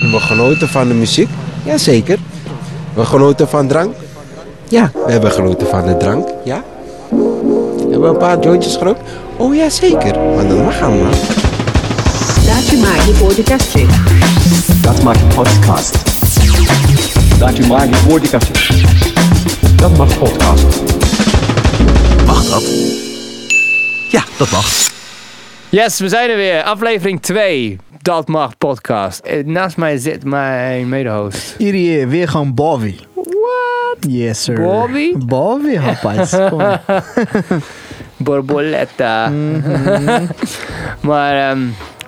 We genoten van de muziek? Jazeker. We genoten van drank? Ja, we hebben genoten van de drank, ja. Hebben we een paar jointjes gerookt? Oh ja, zeker. Maar dat mag allemaal. Dat maak je podcast. Dat maakt een podcast. Dat je maakt een podcast. Dat mag podcast. Mag dat? Ja, dat mag. Yes, we zijn er weer. Aflevering 2. Dat mag podcast. Eh, Naast mij zit mijn mede-host. Hier weer gewoon Bobby. What? Yes, sir. Bobby? Bobby, rapaz. Borboletta. Mhm. maar ehm,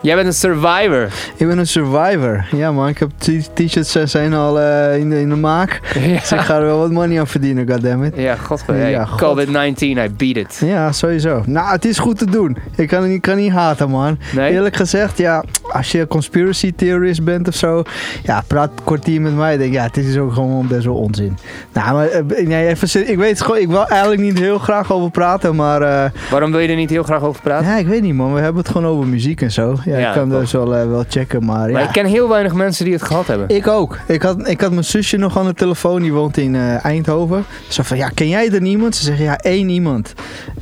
jij bent een survivor. ik ben een survivor. Ja, man. Ik heb t-shirts eh, zijn al eh, in, de, in de maak. Dus ik ga er wel wat money aan verdienen, goddammit. Ja, god. Ja, Hey, God. COVID-19, I beat it. Ja, sowieso. Nou, het is goed te doen. Ik kan, ik kan niet haten, man. Nee? Eerlijk gezegd, ja, als je conspiracy theorist bent of zo, ja, praat kwartier met mij. Denk, ja, het is ook gewoon best wel onzin. Nou, maar eh, nee, even, ik weet gewoon, ik wil eigenlijk niet heel graag over praten, maar eh, Waarom wil je er niet heel graag over praten? ja, ik weet niet, man. We hebben het gewoon over muziek en zo. Ja, Ja, ik kan dus wel, eh, wel checken, maar Maar ik ken heel weinig mensen die het gehad hebben. Ik ook. Ik had, ik had mijn zusje nog aan de telefoon, die woont in eh, Eindhoven. Ze van, ja, ken jij er niemand? Ze zegt, ja, één iemand.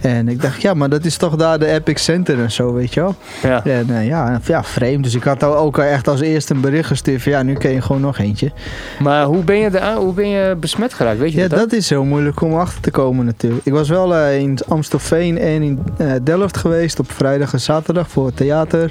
En ik dacht, ja, maar dat is toch daar de Epic Center en zo, weet je wel? Ja. En eh, ja, ja, vreemd. Dus ik had al ook echt als eerste een bericht gestuurd van, ja, nu ken je gewoon nog eentje. Maar hoe ben je, er, hoe ben je besmet geraakt? Weet je Ja, dat? dat is heel moeilijk om achter te komen natuurlijk. Ik was wel eh, in Amstelveen en in Delft geweest op vrijdag en zaterdag voor het theater.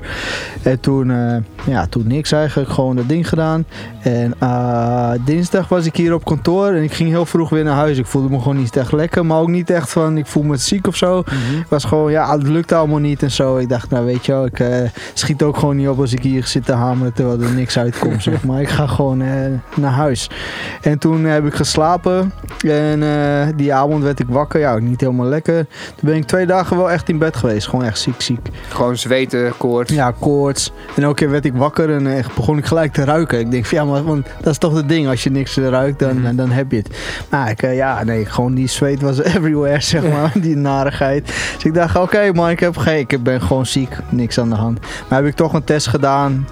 En toen, eh, ja, toen niks eigenlijk, gewoon dat ding gedaan. En eh, dinsdag was ik hier op kantoor en ik ging heel vroeg weer naar huis. Ik voelde me gewoon niet echt lekker, maar ook niet echt van ik voel me ziek of zo. Mhm. Ik was gewoon, ja, het lukte allemaal niet en zo. Ik dacht, nou weet je wel, ik eh, schiet ook gewoon niet op als ik hier zit te hameren terwijl er niks uitkomt, zeg maar. Ik ga gewoon naar huis. En toen heb ik geslapen en die avond werd ik wakker. Ja, ook niet helemaal lekker. Toen ben ik twee dagen wel echt in bed geweest. Gewoon echt ziek, ziek. Gewoon zweten, koorts. Ja, koorts. En elke keer werd ik wakker en eh, begon ik gelijk te ruiken. Ik denk van ja, maar want dat is toch het ding. Als je niks ruikt, dan, Mhm. dan heb je het. Maar ik, eh, ja, nee, gewoon die zweet was everywhere, zeg maar. die narigheid. Dus ik dacht, oké man, ik, heb geen, ik ben gewoon ziek. Niks aan de hand. Maar heb ik toch een test gedaan.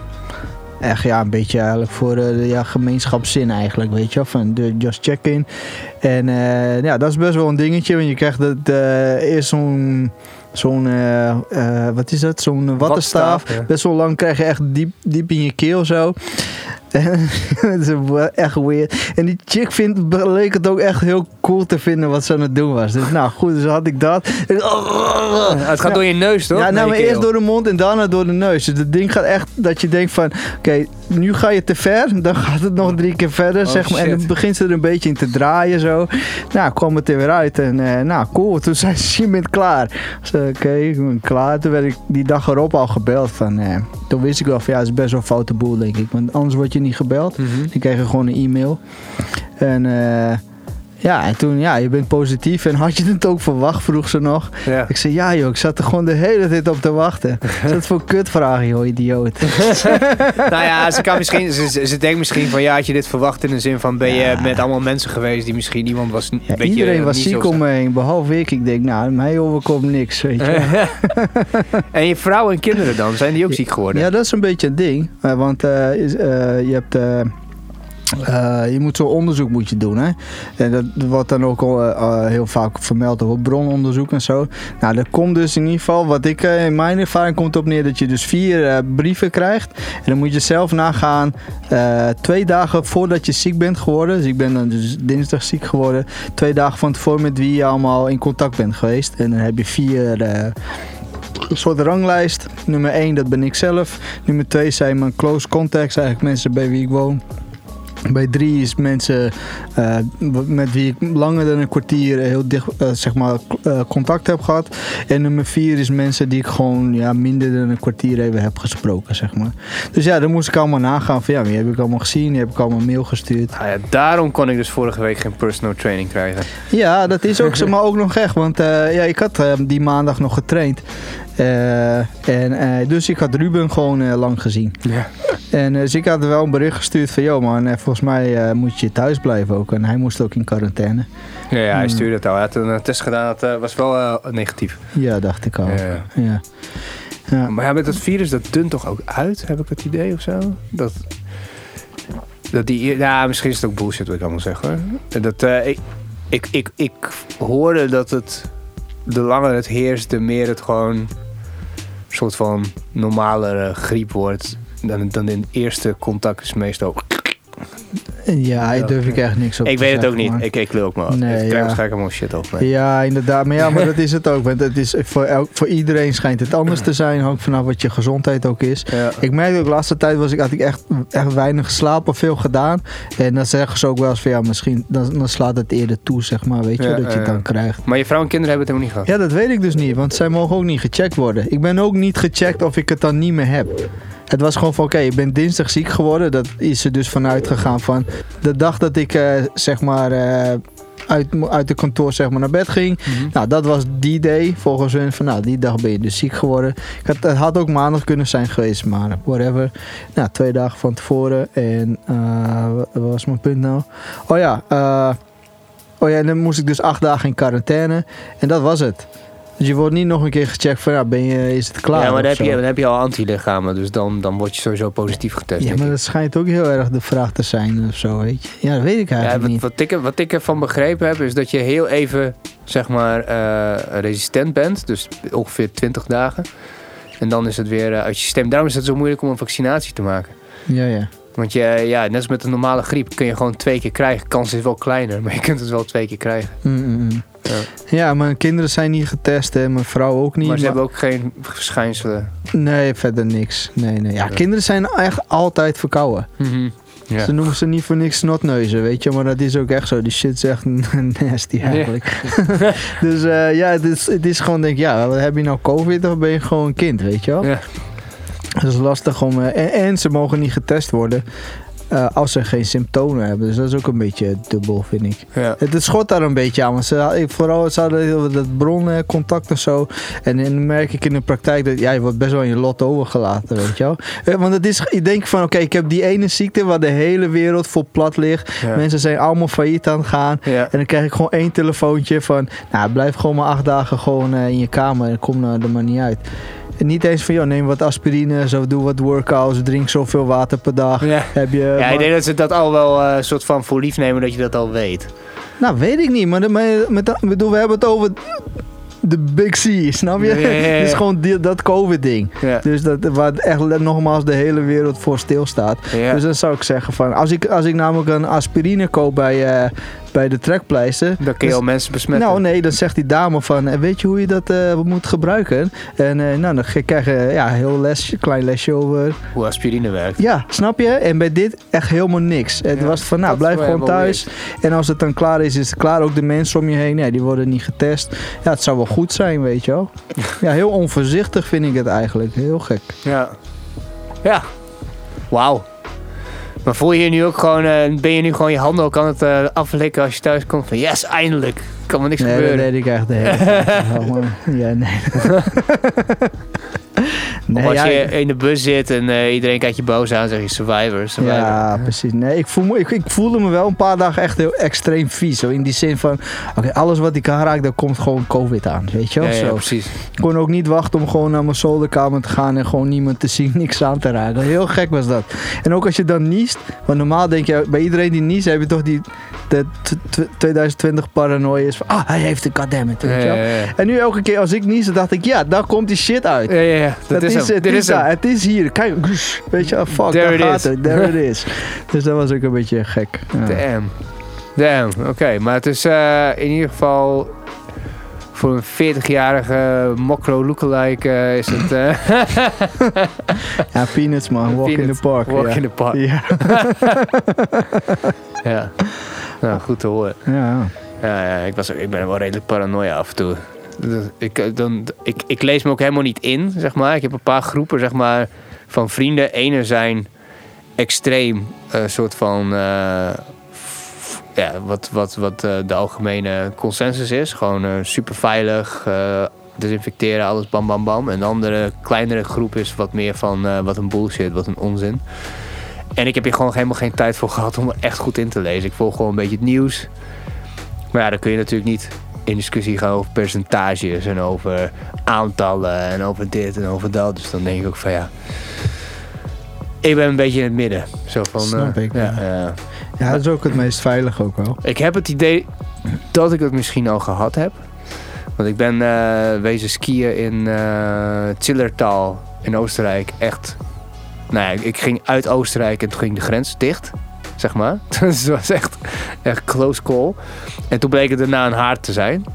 Echt ja, een beetje eigenlijk voor eh, de ja, gemeenschapszin eigenlijk, weet je. Van de Just Check-in. En eh, ja, dat is best wel een dingetje. Want je krijgt het, eh, eerst zo'n... Zo'n, eh, eh, wat is dat? Zo'n wattenstaaf. Best wel lang krijg je echt diep, diep in je keel zo. Dat is echt weird. En die chick vindt, leek het ook echt heel cool te vinden wat ze aan het doen was. Dus nou goed, dus had ik dat. En- Het gaat door je neus, toch? ja, nou, Nee, maar eerst door de mond en daarna door de neus. Dus het ding gaat echt dat je denkt van... Oké, nu ga je te ver. Dan gaat het nog drie keer verder, Oh, zeg maar. En dan begint ze er een beetje in te draaien zo. Nou, kwam het er weer uit. En eh, nou, cool. Toen zei ze, je klaar. Zei, oké, ik ben klaar. Toen werd ik die dag erop al gebeld van... eh, toen wist ik wel van, ja, het is best wel een foute boel, denk ik. Want anders word je niet gebeld. Mhm. Die kregen gewoon een e-mail. En... ja, en toen, ja, je bent positief en had je het ook verwacht, vroeg ze nog. Ja. Ik zei, ja joh, ik zat er gewoon de hele tijd op te wachten. Wat is dat voor kutvragen, joh, idioot. nou ja, ze, kan misschien, ze, denkt misschien van ja, had je dit verwacht in de zin van ben je Ja. met allemaal mensen geweest die misschien iemand was. Ja, weet je, iedereen was niet ziek om me heen, behalve ik. Ik denk, nou, mij overkomt niks, weet je. en je vrouw en kinderen dan, zijn die ook ziek geworden? Ja, dat is een beetje een ding. Eh, want eh, is- eh, je hebt... eh, je moet zo'n onderzoek moet je doen. Hè? En dat wordt dan ook al eh, heel vaak vermeld over brononderzoek en zo. Nou, dat komt dus in ieder geval, wat ik eh, in mijn ervaring komt op neer, dat je dus vier brieven krijgt. En dan moet je zelf nagaan, twee dagen voordat je ziek bent geworden. Dus ik ben dan dus dinsdag ziek geworden. Twee dagen van tevoren met wie je allemaal in contact bent geweest. En dan heb je vier... een soort ranglijst. Nummer 1, dat ben ik zelf. Nummer 2 zijn mijn close contacts, eigenlijk mensen bij wie ik woon. Bij drie is mensen eh, met wie ik langer dan een kwartier heel dicht eh, zeg maar, eh, contact heb gehad. En nummer vier is mensen die ik gewoon ja, minder dan een kwartier even heb gesproken. Zeg maar. Dus ja, dan moest ik allemaal nagaan van ja, wie heb ik allemaal gezien, die heb ik allemaal mail gestuurd. Ah ja, daarom kon ik dus vorige week geen personal training krijgen. Ja, dat is ook zo, maar ook nog echt. Want ja, ik had die maandag nog getraind. Eh, en, eh, dus ik had Ruben gewoon eh, lang gezien. Ja. En dus ik had wel een bericht gestuurd van... joh man, volgens mij moet je thuis blijven ook. En hij moest ook in quarantaine. Ja, ja hij Hmm. stuurde het al. Hij had een test gedaan, dat was wel negatief. Ja, dacht ik al. Ja, Ja. Maar ja, met dat virus, dat dunt toch ook uit, heb ik het idee of zo? Dat, Dat die, ja, misschien is het ook bullshit wat ik allemaal zeg hoor. Dat, ik, ik, ik, ik hoorde dat het, de langer het heerst, de meer het gewoon een soort van normalere griep wordt. Dan, dan in het eerste contact is meestal... Ja, daar durf ik echt niks op ik te weet het ook niet. Ik, ik wil ook maar. Nee, ik krijg ja. waarschijnlijk allemaal shit op. Ja, inderdaad. Maar ja, maar dat is het ook. Want het is voor, elk, voor iedereen schijnt het anders te zijn. Hangt vanaf wat je gezondheid ook is. Ja. Ik merk ook de laatste tijd was ik, had ik echt, echt weinig geslapen, veel gedaan. En dan zeggen ze ook wel eens van ja, misschien dan, dan slaat het eerder toe, zeg maar. Weet je, Ja, dat je het ja. dan krijgt. Maar je vrouw en kinderen hebben het helemaal niet gehad. Ja, dat weet ik dus niet, want zij mogen ook niet gecheckt worden. Ik ben ook niet gecheckt of ik het dan niet meer heb. Het was gewoon van, oké, ik ben dinsdag ziek geworden. Dat is er dus vanuit gegaan van de dag dat ik, eh, zeg maar, eh, uit, uit de kantoor zeg maar, naar bed ging. Mhm. Nou, dat was die day. Volgens hun van, nou, die dag ben je dus ziek geworden. Ik had, het had ook maandag kunnen zijn geweest, maar whatever. Nou, twee dagen van tevoren. En, eh, wat was mijn punt nou? Oh ja, oh ja, en dan moest ik dus acht dagen in quarantaine. En dat was het. Dus je wordt niet nog een keer gecheckt van, ja, ben je, is het klaar? ja, maar dan heb, je, dan heb je al antilichamen. Dus dan, dan word je sowieso positief getest. Ja, maar dat schijnt ook heel erg de vraag te zijn of zo, weet je. Ja, dat weet ik Ja, eigenlijk wat, niet. wat, ik, wat ik ervan begrepen heb, is dat je heel even, zeg maar, eh, resistent bent. Dus ongeveer 20 dagen. En dan is het weer eh, uit je systeem. Daarom is het zo moeilijk om een vaccinatie te maken. Ja, ja. Want je, ja, net als met een normale griep kun je gewoon twee keer krijgen. Kans is wel kleiner, maar je kunt het wel twee keer krijgen. Mm, mm, mm. Ja. Ja, mijn kinderen zijn niet getest en mijn vrouw ook niet. maar ze maar- hebben ook geen verschijnselen. Nee, verder niks. Nee, nee. Ja, Ja. kinderen zijn echt altijd verkouden. Ja. Ze noemen ze niet voor niks snotneuzen, weet je. Maar dat is ook echt zo. Die shit is echt nasty eigenlijk. dus eh, ja, het is, het is gewoon denk ik, ja, heb je nou covid of ben je gewoon een kind, weet je wel? Dat is lastig om... eh, en, en ze mogen niet getest worden eh, als ze geen symptomen hebben. Dus dat is ook een beetje dubbel, vind ik. Ja. Het, het schot daar een beetje aan. Want ze, vooral ze hadden dat broncontact en zo. En dan merk ik in de praktijk dat ja, je wordt best wel in je lot overgelaten, weet je wel. Eh, Want het is, je denkt van, oké, ik heb die ene ziekte waar de hele wereld vol plat ligt. Ja. Mensen zijn allemaal failliet aan het gaan. En dan krijg ik gewoon één telefoontje van, nou, blijf gewoon maar acht dagen gewoon in je kamer en kom er maar niet uit. En niet eens van, joh, neem wat aspirine, zo, doe wat workouts, drink zoveel water per dag. Ja. Heb je, Ja, maar- ik denk dat ze dat al wel eh, een soort van voor lief nemen dat je dat al weet. Nou, weet ik niet, maar, de- met, bedoel, we hebben het over de Big C, snap je? Het is gewoon die, dat COVID-ding. Dus dat, waar echt nogmaals de hele wereld voor stilstaat. Dus dan zou ik zeggen van, als ik, als ik namelijk een aspirine koop bij, eh, bij de trekpleister... Dan kun je al mensen besmetten. Nou nee, dan zegt die dame van, eh, weet je hoe je dat eh, moet gebruiken? En eh, nou, dan krijg je ja, een heel lesje, klein lesje over. Hoe aspirine werkt. Ja, snap je? En bij dit echt helemaal niks. Het was van, nou, blijf gewoon thuis. En als het dan klaar is, is het klaar. Ook de mensen om je heen, ja, die worden niet getest. Ja, het zou wel goed zijn, weet je wel. Ja, heel onvoorzichtig vind ik het eigenlijk. Heel gek. Ja. Ja. Wauw. Maar voel je je nu ook gewoon, eh, ben je nu gewoon je handen ook aan het eh, aflikken als je thuis komt? Van yes, eindelijk. Kan er niks Nee, dat gebeuren. deed ik echt de hele tijd. wel, maar- Ja, nee. als ja, je in de bus zit en eh, iedereen kijkt je boos aan, zeg je survivor, survivor. Ja, precies. Nee, ik, voel me, ik, ik voelde me wel een paar dagen echt heel extreem vies. Zo in die zin van, oké, alles wat ik aanraak, daar komt gewoon COVID aan. Weet je wel? Ja, ja, precies. Ik kon ook niet wachten om gewoon naar mijn zolderkamer te gaan en gewoon niemand te zien, niks aan te raken. Heel gek was dat. En ook als je dan niest, want normaal denk je, bij iedereen die niest, heb je toch die de t- t- 2020 paranoia is van, ah, hij heeft een goddammit, weet je wel. En nu elke keer als ik nies, dacht ik, ja, daar komt die shit uit. Ja, ja, ja. Dat, is, hem. het, Dit is hem. het is hier. Kijk, weet je, fuck, There daar gaat het. There it is. dus dat was ook een beetje gek. Damn. Damn, oké. Maar het is eh, in ieder geval voor een 40-jarige mokro lookalike eh, is het... eh, Ja, peanuts man, walk in the park. walk ja. in the park. Ja. ja. Nou, goed te horen. ja. Ja, ik, was, ik ben wel redelijk paranoia af en toe. Ik, eh, dan, ik, ik lees me ook helemaal niet in, zeg maar. Ik heb een paar groepen, zeg maar, van vrienden. Ene zijn extreem, een soort van... eh, ja, wat, wat, wat de algemene consensus is. Gewoon super veilig, desinfecteren, alles bam bam bam. En de andere, kleinere groep is wat meer van wat een bullshit, wat een onzin. En ik heb hier gewoon helemaal geen tijd voor gehad om er echt goed in te lezen. Ik volg gewoon een beetje het nieuws. Maar ja, dan kun je natuurlijk niet in discussie gaan over percentages en over aantallen en over dit en over dat. Dus dan denk ik ook van ja. Ik ben een beetje in het midden. Zo van, Snap eh, ik, Ja, ja. ja. Ja, dat is ook het meest veilig ook wel. Ik heb het idee dat ik het misschien al gehad heb. Want ik ben eh, wezen skiën in eh Zillertal in Oostenrijk. Echt. Nou ja, ik ging uit Oostenrijk en toen ging de grens dicht. Zeg maar. Dus het was echt, echt close call. En toen bleek het daarna een haard te zijn.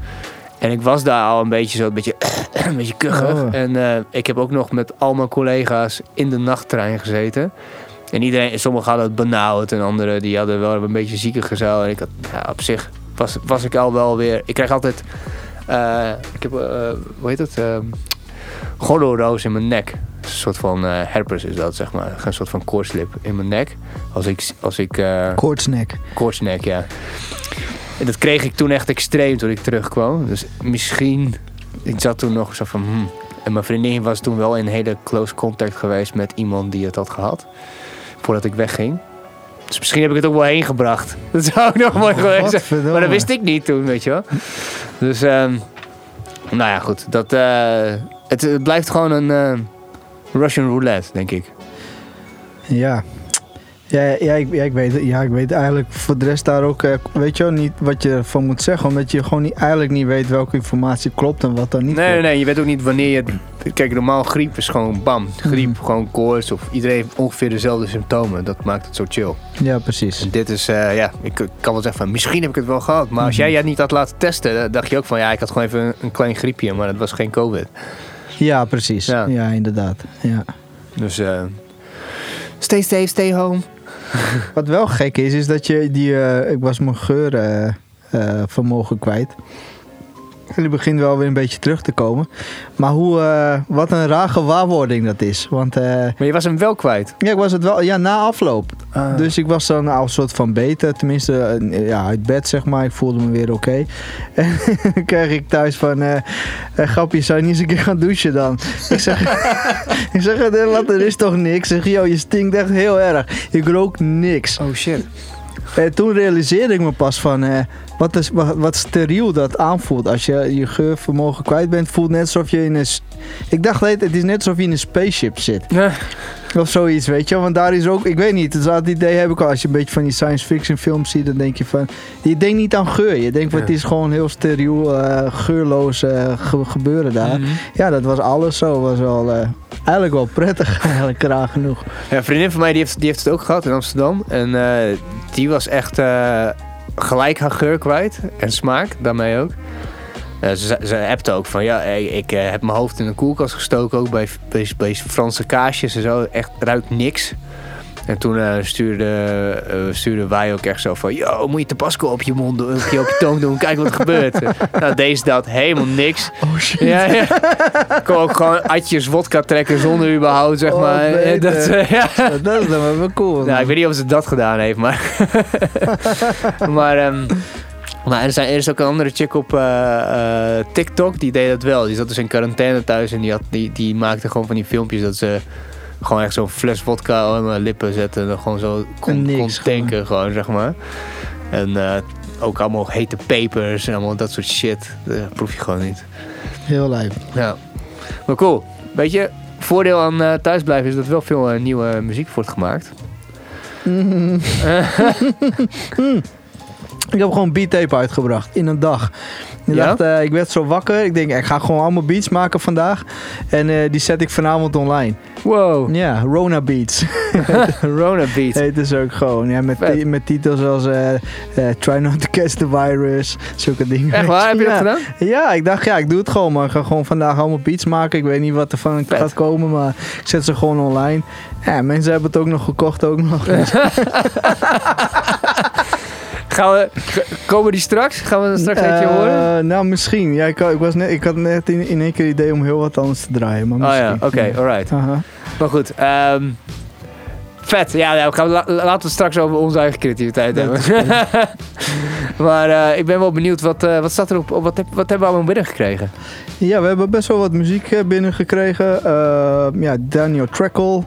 En ik was daar al een beetje zo, een beetje, een beetje kuchig. Oh. En eh, ik heb ook nog met al mijn collega's in de nachttrein gezeten. En iedereen, sommigen hadden het benauwd en anderen die hadden wel een beetje zieke gezel. En ik had, ja, op zich was, was ik al wel weer... Ik krijg altijd, eh, ik heb, eh, hoe heet het? Uh, Gordelroos in mijn nek. Een soort van eh herpes is dat, zeg maar. Een soort van koortslip in mijn nek. Als ik, als ik eh, Koortsnek. koortsnek, ja. En dat kreeg ik toen echt extreem toen ik terugkwam. Dus misschien, ik zat toen nog zo van, hmm. En mijn vriendin was toen wel in hele close contact geweest met iemand die het had gehad. Voordat ik wegging. Dus misschien heb ik het ook wel heen gebracht. Dat zou ook nog mooi geweest zijn. Maar dat wist ik niet toen, weet je wel. Dus, ehm, nou ja, goed. Dat, eh, het, het blijft gewoon een Russian roulette, denk ik. Ja. Ja, ja, ik, ja, ik weet, ja, ik weet eigenlijk voor de rest daar ook, eh, weet je wel, niet wat je ervan moet zeggen. Omdat je gewoon niet, eigenlijk niet weet welke informatie klopt en wat dan niet Nee, nee, klopt. nee. Je weet ook niet wanneer je... Kijk, normaal griep is gewoon bam. Griep, Mhm. gewoon koorts. Of iedereen heeft ongeveer dezelfde symptomen. Dat maakt het zo chill. Ja, precies. En dit is, eh, ja, ik kan wel zeggen van... Misschien heb ik het wel gehad. Maar als Mhm. jij het niet had laten testen... dan dacht je ook van... Ja, ik had gewoon even een, een klein griepje. Maar het was geen covid. Ja, precies. Ja. Ja, inderdaad. Ja. Dus... eh stay safe, stay home. Wat wel gek is, is dat je die, eh, ik was mijn geurvermogen vermogen kwijt. En die begint wel weer een beetje terug te komen. Maar hoe, eh, wat een raar gewaarwording dat is. Want eh, Maar je was hem wel kwijt. ja, ik was het wel, ja, na afloop. Ah. Dus ik was dan al een soort van beter. Tenminste, eh, ja, uit bed zeg maar. Ik voelde me weer oké. En dan kreeg ik thuis van... grapje, zou je niet eens een keer gaan douchen dan? ik zeg, ik zeg wat, er is toch niks? Ik zeg, joh, je stinkt echt heel erg. Ik rook niks. Oh shit. En toen realiseerde ik me pas van... eh, wat, is, wat, steriel dat aanvoelt. Als je je geurvermogen kwijt bent, voelt net alsof je in een... Ik dacht, het is net alsof je in een spaceship zit. Ja. Of zoiets, weet je. Want daar is ook, ik weet niet, dat idee heb ik al. Als je een beetje van die science fiction films ziet, dan denk je van... Je denkt niet aan geur. Je denkt, van, het is gewoon heel steriel, eh, geurloos eh, ge- gebeuren daar. Mhm. Ja, dat was alles zo. Was wel, eh, eigenlijk wel prettig, eigenlijk raar genoeg. Ja, een vriendin van mij die heeft, die heeft het ook gehad in Amsterdam. En die was echt gelijk haar geur kwijt. En smaak, daarmee ook. Eh, ze, ze appte ook van, ja, ik, ik eh, heb mijn hoofd in de koelkast gestoken. Ook bij, bij, bij Franse kaasjes en zo. Echt, ruikt niks. En toen eh, stuurde, eh, stuurden wij ook echt zo van... Yo, moet je Tabasco op je mond doen, op je, op je tong doen. Kijk wat er gebeurt. nou, deze dat helemaal niks. Oh shit. Ja, ja. Ik kon ook gewoon atjes wodka trekken zonder überhaupt, zeg Oh, maar. Dat, eh, ja. Dat is dan wel wel cool. Nou, ik weet niet of ze dat gedaan heeft, maar... maar, ehm, maar er, zijn, er is ook een andere chick op eh, eh, TikTok, die deed dat wel. Die zat dus in quarantaine thuis en die, had, die, die maakte gewoon van die filmpjes dat ze... Gewoon echt zo'n fles vodka op mijn lippen zetten en dan gewoon zo kon, niks kon tanken, gewoon, zeg maar. En eh, ook allemaal hete pepers en allemaal dat soort shit. Dat proef je gewoon niet. Heel lijp. Ja. Maar cool. Weet je, voordeel aan thuisblijven is dat wel veel nieuwe muziek wordt gemaakt. Ik heb gewoon beat tape uitgebracht in een dag. Ik, Ja? dacht, eh, ik werd zo wakker. Ik denk, ik ga gewoon allemaal beats maken vandaag. En eh, die zet ik vanavond online. Wow. Ja, Rona Beats. Rona Beat. Heet dus ook gewoon. Ja, met, met titels als eh, Try Not To Catch The Virus. Zulke dingen. Echt waar? Heb je ja. dat gedaan? Ja, ik dacht, ja, ik doe het gewoon. Maar ik ga gewoon vandaag allemaal beats maken. Ik weet niet wat er van Vet. gaat komen. Maar ik zet ze gewoon online. Ja, mensen hebben het ook nog gekocht. Ook nog. Gaan we, komen die straks? Gaan we straks eentje Eh, horen? Nou, misschien. Ja, ik, ik, was net, ik had net in, in één keer het idee om heel wat anders te draaien. Maar Oh ja, misschien. oké, alright. Maar goed, ehm, vet. Ja, gaan we, la- laten we het straks over onze eigen creativiteit hebben. maar eh, ik ben wel benieuwd, wat, eh, wat staat er op, op- wat, heb, wat hebben we allemaal binnengekregen? Ja, we hebben best wel wat muziek eh, binnengekregen. Eh, ja, Daniel Treckle.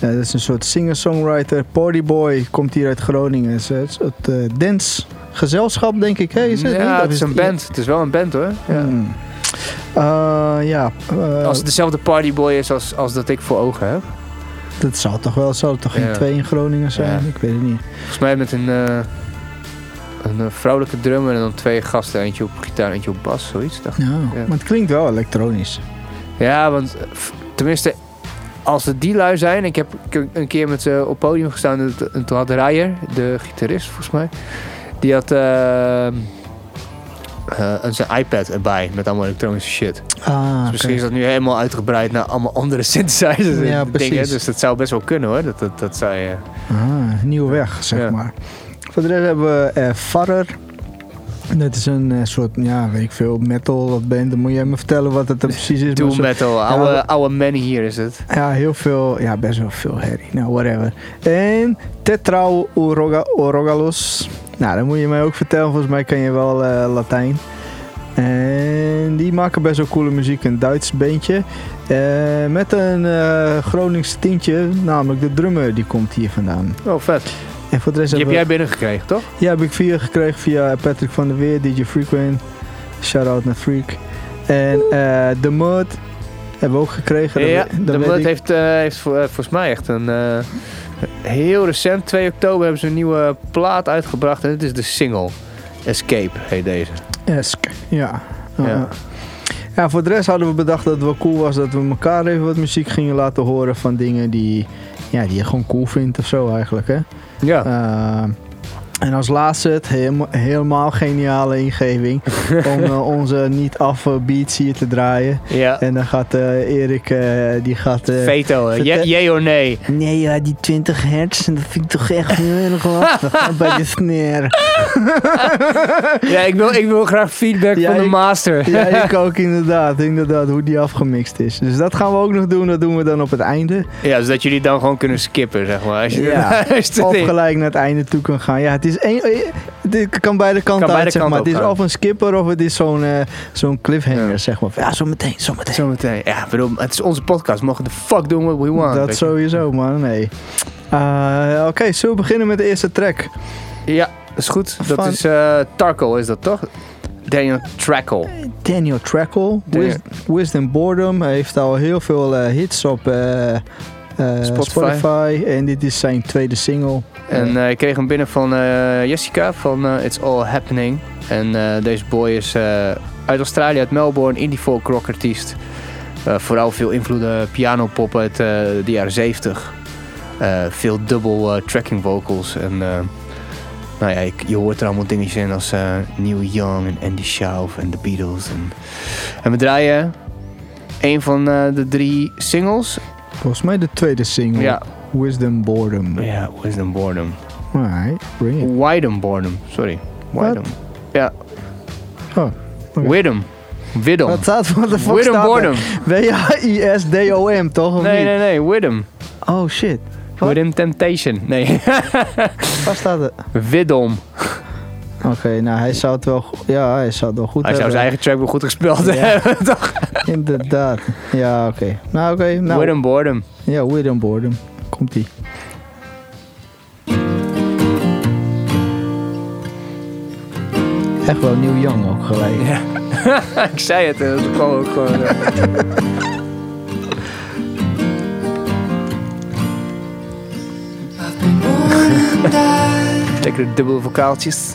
Eh, dat is een soort singer-songwriter. Partyboy komt hier uit Groningen. Het is een soort dance gezelschap, denk ik. Is het ja, het is een band. Het is wel een band hoor. Ja. Hmm. Ja. Als het dezelfde partyboy is als, als dat ik voor ogen heb. Dat zou toch wel, zou het toch geen Ja. twee in Groningen zijn? Ja. Ik weet het niet. Volgens mij met een, eh, een eh, vrouwelijke drummer en dan twee gasten. Eentje op gitaar, eentje op bas, zoiets. Dacht. Ja, Ja. maar het klinkt wel elektronisch. Ja, want eh, tenminste, als het die lui zijn. Ik heb een keer met ze op podium gestaan. En toen had Rijer, de gitarist volgens mij. Die had eh, eh, een- zijn iPad erbij met allemaal elektronische shit. Ah, Dus misschien is dat nu helemaal uitgebreid naar allemaal andere synthesizers en Ja, dingen. Dus dat zou best wel kunnen hoor. Dat, dat, dat zou je... Ah, nieuwe weg, zeg Ja. maar. Voor de rest hebben we eh Farrer. Dat is een eh, soort, ja, weet ik veel, metal band. Dan moet jij me vertellen wat het precies is. Doom metal, oude, oude man hier is het. Ja, heel veel, ja, best wel veel herrie. Nou, whatever. En Tetrao Oroga, Orogalos. Nou, dan moet je mij ook vertellen. Volgens mij kan je wel eh, Latijn. En die maken best wel coole muziek. Een Duits beentje. Eh, met een eh Gronings tintje. Namelijk de drummer, die komt hier vandaan. Oh, vet. En voor de rest Die heb jij binnengekregen, toch? Ja, heb ik via gekregen via Patrick van der Weer, DJ Frequent. Shout-out naar Freak. En eh The Mud hebben we ook gekregen. dat Ja, de Mud heeft, eh, heeft volgens mij echt een... heel recent, 2 oktober, hebben ze een nieuwe plaat uitgebracht. En dit is de single. Escape heet deze. Esk, ja. Ja. Ja. ja, voor de rest hadden we bedacht dat het wel cool was dat we elkaar even wat muziek gingen laten horen van dingen die, ja, die je gewoon cool vindt of zo eigenlijk. Hè? Ja. Eh, en als laatste het helemaal, helemaal geniale ingeving om eh, onze niet-af beats hier te draaien. ja. En dan gaat eh, Erik, eh, die gaat... Veto, Jee of nee? Nee, ja, die 20 hertz, dat vind ik toch echt heel erg lastig bij de snare. Ja, ik wil, ik wil graag feedback Ja, van de master. Ja, ik ook inderdaad, inderdaad, hoe die afgemixt is. Dus dat gaan we ook nog doen, dat doen we dan op het einde. Ja, zodat jullie dan gewoon kunnen skippen, zeg maar. Als je Ja. Of gelijk naar het einde toe kan gaan. Ja, het is één, eh, dit kan beide kanten Kan beide uit, zeg kanten maar. Het is gaan. of een skipper of het is zo'n eh, zo'n cliffhanger, Ja. zeg maar. Ja, zo meteen, zo meteen. Zometeen. Ja, bedoel, het is onze podcast. We mogen de fuck doen what we want. dat sowieso, man, nee. Eh, Oké, zullen we beginnen met de eerste track? Ja, dat is goed. Dat Van- is eh Tarko, is dat toch? Daniel Trackle. Daniel Trackle, Daniel. Wisdom Boredom. Hij heeft al heel veel eh, hits op eh, eh, Spotify. Spotify. En dit is zijn tweede single. En eh, ik kreeg hem binnen van eh, Jessica van eh, It's All Happening. En eh, deze boy is eh, uit Australië, uit Melbourne, indie folk rock artiest. Eh, vooral veel invloeden pianopop uit eh, de jaren 70. Eh, veel dubbel eh, tracking vocals. En eh, nou ja, je hoort er allemaal dingetjes in als eh, Neil Young en Andy Schauf en The Beatles. En, en we draaien een van eh, de drie singles. Volgens mij de tweede single. Ja, Wisdom Boredom. ja Wisdom Boredom. Alright, bring it. Widom Boredom, sorry. Widom. Ja. Oh, oké. Widom. Widom. Wat staat wat de fuck Widom? Boredom. W-I-S-D-O-M, toch? Nee, nee, nee. Widom. Oh shit. Widom Temptation. Nee. Waar staat het? Widom. Oké, nou hij zou het wel, ja, hij zou het wel goed Hij zou zijn hebben. eigen track wel goed gespeeld Ja. hebben, toch? Inderdaad. Ja, oké. Nou, oké. nou, Widom Boredom. Ja, Wisdom Boredom. Komt ie. Echt wel New Young ook gelijk. Ja. ik zei het, dat kwam ook gewoon. Lekker de dubbele vocaaltjes.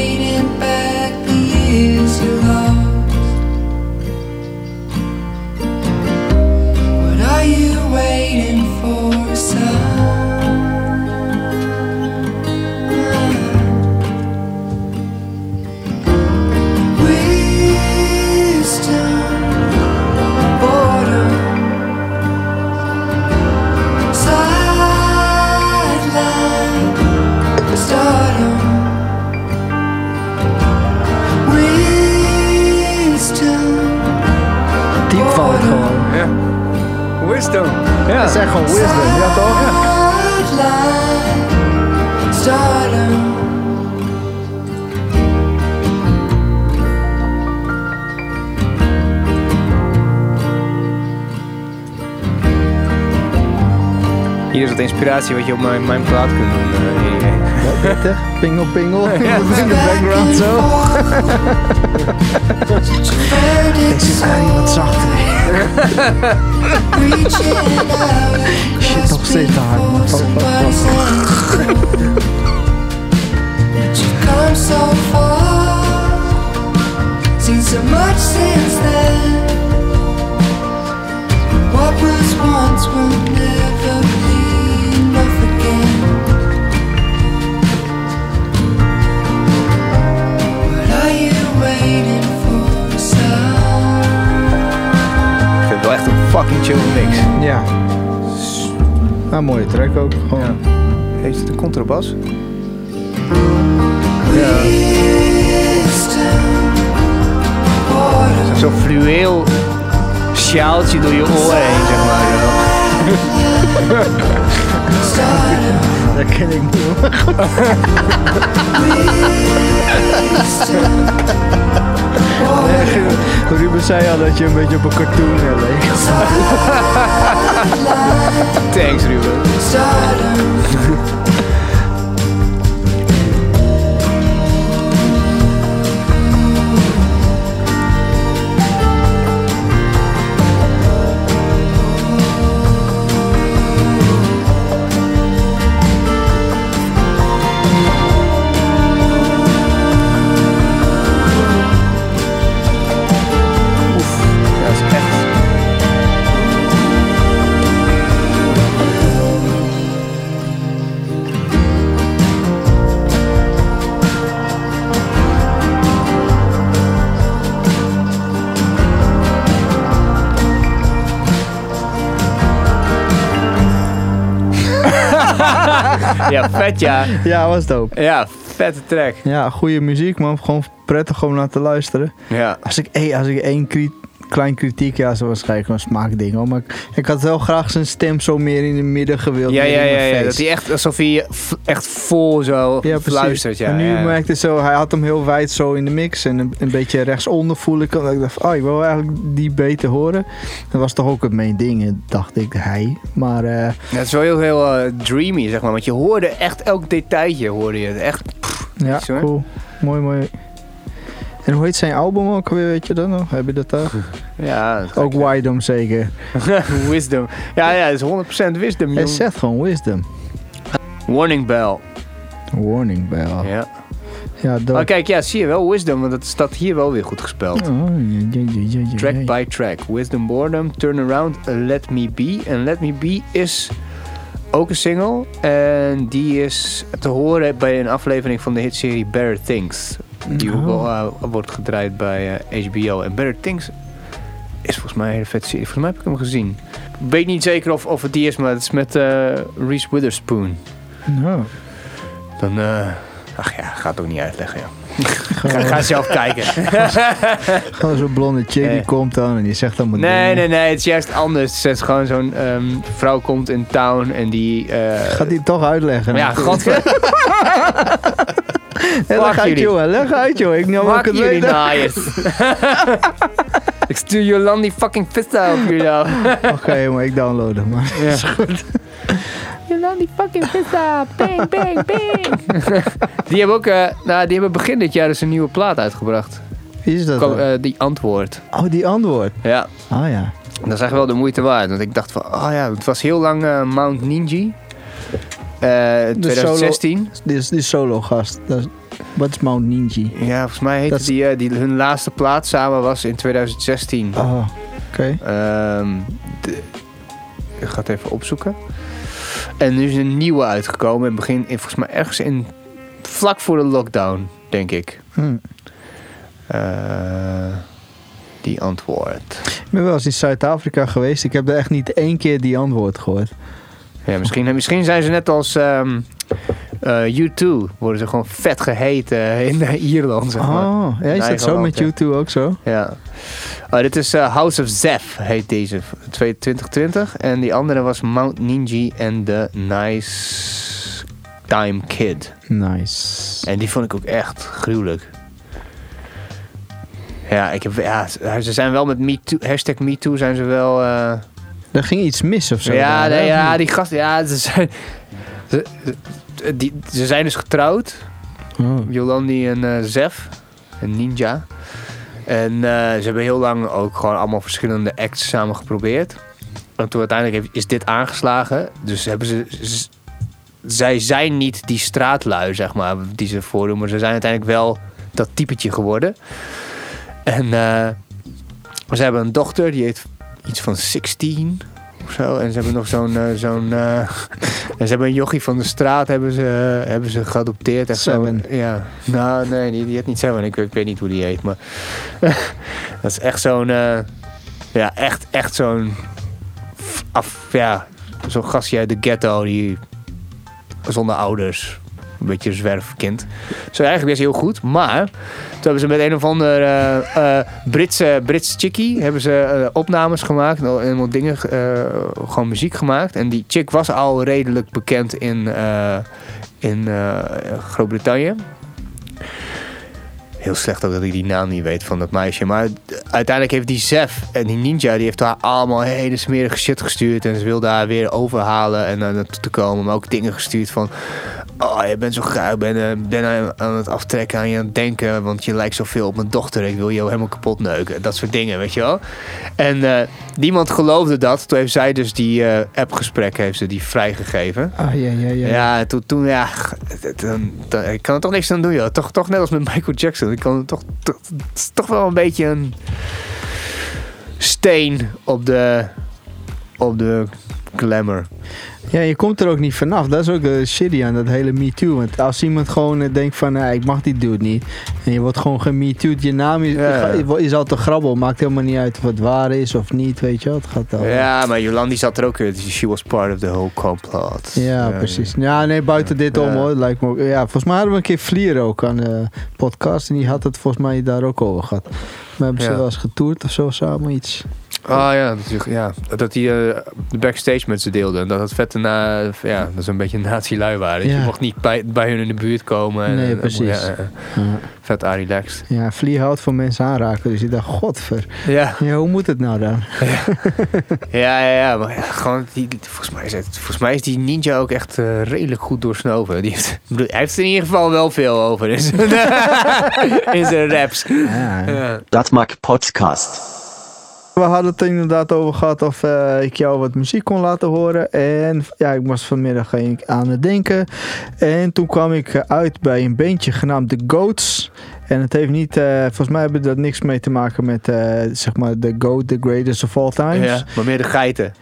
Ja. Dat is echt gewoon wisdom, ja toch? Hier is wat inspiratie wat je op mijn, mijn plaat kunt doen. eh, hier. Pittig, pingel pingel in de background zo. Deze is eigenlijk wat zachter. Shit. Fuck, fuck, fuck. come so far, seen so much since then. What was once will never fucking chill mix. Ja. Nou, mooie track ook. Gewoon. Heeft het een contrabas? Zo'n fluweel sjaaltje door je oren heen, zeg maar. Dat ken ik niet. Nee, Ruben zei al dat je een beetje op een cartoon leek. Thanks, Ruben. Vet ja. Ja, was dope. Ja, vette track. Ja, goede muziek man. Gewoon prettig om naar te luisteren. Ja. Als ik, eh, als ik één klein kritiek, ja, zo waarschijnlijk een smaakding hoor. Maar ik, ik had wel graag zijn stem zo meer in het midden gewild. Ja, ja, ja, mijn. Dat hij echt alsof hij echt vol zo Ja, precies. fluistert. Ja, en nu ja. merkte zo, hij had hem heel wijd zo in de mix en een, een beetje rechtsonder voel ik hem. Dat Ik dacht, oh, ik wil eigenlijk die beter horen. Dat was toch ook het main ding, dacht ik, hij. Maar eh, Ja, het is wel heel, heel eh, dreamy, zeg maar. Want je hoorde echt elk detailtje, hoorde je. Echt, ja, cool. Mooi, mooi. En hoe heet zijn album ook weer, weet je dat nog? Heb je dat daar? ja. dat- Ook Wisdom zeker. wisdom. Ja, ja, het is 100% wisdom, Hij jong. zegt gewoon Wisdom. Warning bell. Warning bell. Ja, Ja. Maar kijk, ja, zie je wel, wisdom. Want dat staat hier wel weer goed gespeld. Oh, Track by track. Wisdom Boredom, Turn Around, Let Me Be. En Let Me Be is ook een single. En die is te horen bij een aflevering van de hitserie Better Things. Die wel eh, wordt gedraaid bij eh, HBO. En Better Things is volgens mij een hele vet serie. Volgens mij heb ik hem gezien. Ik weet niet zeker of, of het die is, maar het is met eh, Reese Witherspoon. Oh. Dan, eh, ach ja, ga het ook niet uitleggen, joh. ga, ga zelf kijken. Gewoon zo'n blonde chick die Eh. komt dan en die zegt dan maar Nee, dingen. nee, nee, het is juist anders. Het is gewoon zo'n ehm, vrouw komt in town en die... eh, Gaat het toch uitleggen? ja, godver... Hey, leg uit, jullie. joh. Leg uit, joh. Ik nou ook het jullie weten. naaiers. ik stuur Jolandi fucking vista op jullie nou. Oké, maar ik download hem. Maar. Ja. Is goed. Jolandi fucking vista. Bang, bang, bang. die hebben ook... eh, nou, die hebben begin dit jaar dus een nieuwe plaat uitgebracht. Wie is dat? Ko- dan? eh, die antwoord. oh, die antwoord. Ja. Ah ja. Dat is echt wel de moeite waard. Want ik dacht van, oh ja, het was heel lang eh, Mount Ninja. Eh 2016. Dit is die solo gast. Wat is Mount Ninja? Ja, volgens mij heette is- die, eh, die hun laatste plaat samen was in 2016. Oh, oké. Ehm, ik ga het even opzoeken. En nu is een nieuwe uitgekomen. In begin, in, volgens mij ergens in vlak voor de lockdown, denk ik. Hm. Eh, die antwoord. Ik ben wel eens in Zuid-Afrika geweest. Ik heb er echt niet één keer die antwoord gehoord. Ja, misschien, misschien zijn ze net als ehm, eh, U2. Worden ze gewoon vet geheten in eh, Ierland, zeg maar. Oh, ja, is dat zo land, met ja. YouTube ook zo? Ja. Oh, dit is eh, House of Zeph, heet deze, 2020. En die andere was Mount Ninja en The Nice Time Kid. Nice. En die vond ik ook echt gruwelijk. Ja, ik heb, ja ze zijn wel met MeToo, hashtag MeToo zijn ze wel... Er ging iets mis of zo. ja, nee, ja, die gasten, ja, ze zijn, ze, ze- die, ze zijn dus getrouwd. Oh. Jolandi en eh Zef, een ninja. En eh, ze hebben heel lang ook gewoon allemaal verschillende acts samen geprobeerd. En toen uiteindelijk heeft, is dit aangeslagen. Dus hebben ze, zij zijn niet die straatlui, zeg maar, die ze voordoen. Maar ze zijn uiteindelijk wel dat typetje geworden. En eh, ze hebben een dochter, die heet iets van 16 of zo. En ze hebben nog zo'n... eh, zo'n eh, en ze hebben een jochie van de straat hebben ze, hebben ze geadopteerd. Echt zo-. Ja. Nou, nee, die, die heet niet Seven. Ik, ik weet niet hoe die heet. Maar dat is echt zo'n... eh, ja, echt, echt zo'n... Af, ja, zo'n gastje uit de ghetto. Die zonder ouders. Een beetje een zwerfkind. Zo eigenlijk best heel goed. Maar toen hebben ze met een of ander eh, eh, Britse, Brits chickie hebben ze eh, opnames gemaakt. En helemaal dingen, eh, gewoon muziek gemaakt. En die chick was al redelijk bekend in, in Groot-Brittannië. Heel slecht ook dat ik die naam niet weet van dat meisje. Maar uiteindelijk heeft die Zef en die ninja... die heeft haar allemaal hele smerige shit gestuurd. En ze wilde haar weer overhalen en naar naartoe te komen. Maar ook dingen gestuurd van... Oh, je bent zo. Ik ben, eh, ben aan- het aftrekken, aan je aan het denken. Want je lijkt zoveel op mijn dochter. Ik wil je helemaal kapot neuken. Dat soort dingen, weet je wel. En eh, niemand geloofde dat. Toen heeft zij dus die eh appgesprekken heeft ze die vrijgegeven. Ah, ja, ja, ja. Ja, toen, toen ja, dan- ik kan er toch niks aan doen, joh. Toch, toch net als met Michael Jackson. Ik kan toch, toch, het is toch wel een beetje een steen op de, op de glamour. Ja, je komt er ook niet vanaf. Dat is ook de shitty aan dat hele Me Too. Want als iemand gewoon eh, denkt van, nee, ik mag die dude niet. En je wordt gewoon gemetoed. Je naam is, Ja. zal te grabbel. Maakt helemaal niet uit of het waar is of niet, weet je wel. Het gaat al. Ja, maar Jolandi zat er ook in. She was part of the whole complot. Ja, precies. Ja, nee, buiten dit om hoor. Lijkt me ook, ja, volgens mij hadden we een keer Vlier ook aan de podcast. En die had het volgens mij daar ook over gehad. Maar hebben ze wel eens getoerd of zo samen iets? Oh ja, dat, is- ja, dat hij eh, de backstage met ze deelde. En dat het vette na, ja, dat is een beetje nazi-lui waren. Ja. Je mocht niet bij, bij hun in de buurt komen. En, Nee, precies. Ja, eh, Ja, vet relaxed. ja Vlier houdt van mensen aanraken. Dus ik dacht, godver. Ja. Ja, hoe moet het nou dan? Ja, ja, ja, maar ja, gewoon, die, volgens, mij is het, volgens mij is die ninja ook echt eh, redelijk goed doorsnoven. Die heeft, hij heeft er in ieder geval wel veel over in zijn, in zijn raps. Ja, Ja. Dat maakt podcast. We hadden het er inderdaad over gehad of eh, ik jou wat muziek kon laten horen. En ja, ik was vanmiddag ging aan het denken. En toen kwam ik eh, uit bij een bandje genaamd The Goats. En het heeft niet, eh, volgens mij hebben dat niks mee te maken met eh, zeg maar The Goat, The Greatest of All Times. ja, maar meer de geiten.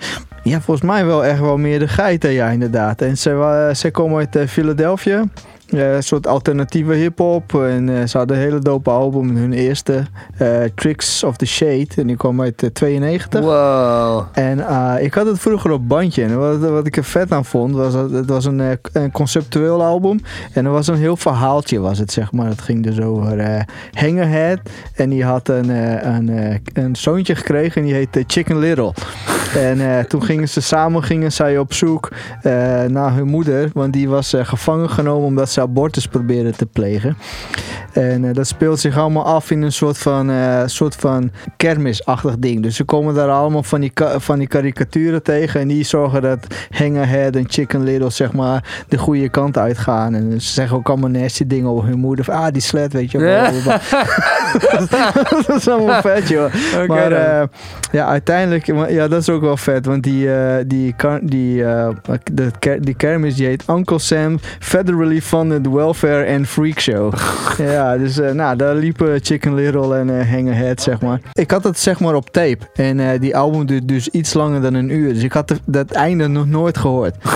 Ja, volgens mij wel echt wel meer de geiten, ja, inderdaad. En ze, ze komen uit Philadelphia. Eh, een soort alternatieve hip-hop. En eh, ze hadden een hele dope album. Hun eerste, eh, Tricks of the Shade. En die kwam uit eh, 92. Wow. En ik had het vroeger op bandje. En wat, wat ik er vet aan vond, was dat het was een, een conceptueel album. En er was een heel verhaaltje, was het zeg maar. Het ging dus over Hangerhead. En die had een, een, een zoontje gekregen en die heette Chicken Little. En toen gingen ze samen gingen zij op zoek naar hun moeder. Want die was gevangen genomen omdat ze abortus probeerde te plegen. En eh, dat speelt zich allemaal af in een soort van, eh, soort van kermisachtig ding. Dus ze komen daar allemaal van die, van die karikaturen tegen. En die zorgen dat Hangerhead en Chicken Little zeg maar de goede kant uitgaan. En ze zeggen ook allemaal nasty dingen over hun moeder. Van, ah, die slet, weet je wel. Ja. dat is allemaal vet, joh. Maar eh, ja, uiteindelijk, ja, dat is ook wel vet. Want die, die, die, de, die kermis die heet Uncle Sam Federally Funded Welfare and Freak Show. ja, dus eh, nou, daar liepen Chicken Little en eh Hangerhead, zeg maar. Ik had het zeg maar op tape. En eh, die album duurt dus iets langer dan een uur. Dus ik had de- dat einde nog nooit gehoord.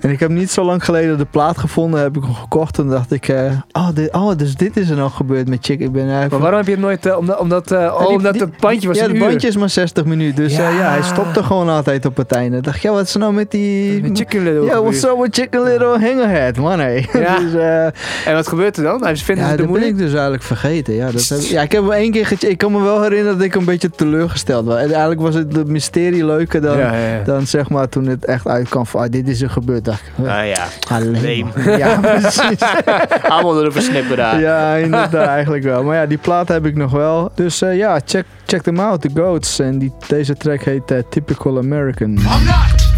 En ik heb niet zo lang geleden de plaat gevonden, heb ik hem gekocht. En dacht ik, eh, oh, dit, oh, dus dit is er nog gebeurd met Chick. Ik ben eigenlijk Maar waarom heb je het nooit... eh, omdat omdat, eh, oh, die- omdat die- het bandje was ja, het bandje is maar 60 minuten. Dus ja, Ja. hij stopte gewoon altijd op het einde. Dacht, ja, wat is nou met die... Met Chicken Little Ja, what's up with Chicken Little Hangerhead, man, hé. Ja. dus, En wat gebeurt er dan? Hij vinden ja, de dat ben ik dus eigenlijk vergeten. Ja, dat heb, ja ik heb hem één keer gecheckt. Ik kan me wel herinneren dat ik een beetje teleurgesteld was. En eigenlijk was het de mysterie leuker dan, ja. dan zeg maar toen het echt uitkwam van, ah, dit is er gebeurd. Ik, Nou ja, alleen. Ja, precies. allemaal door de versnippen daar. Ja, inderdaad, eigenlijk wel. Maar ja, die plaat heb ik nog wel. Dus eh, ja, check, check them out, The Goats. En die, deze track heet eh, Typical American. I'm not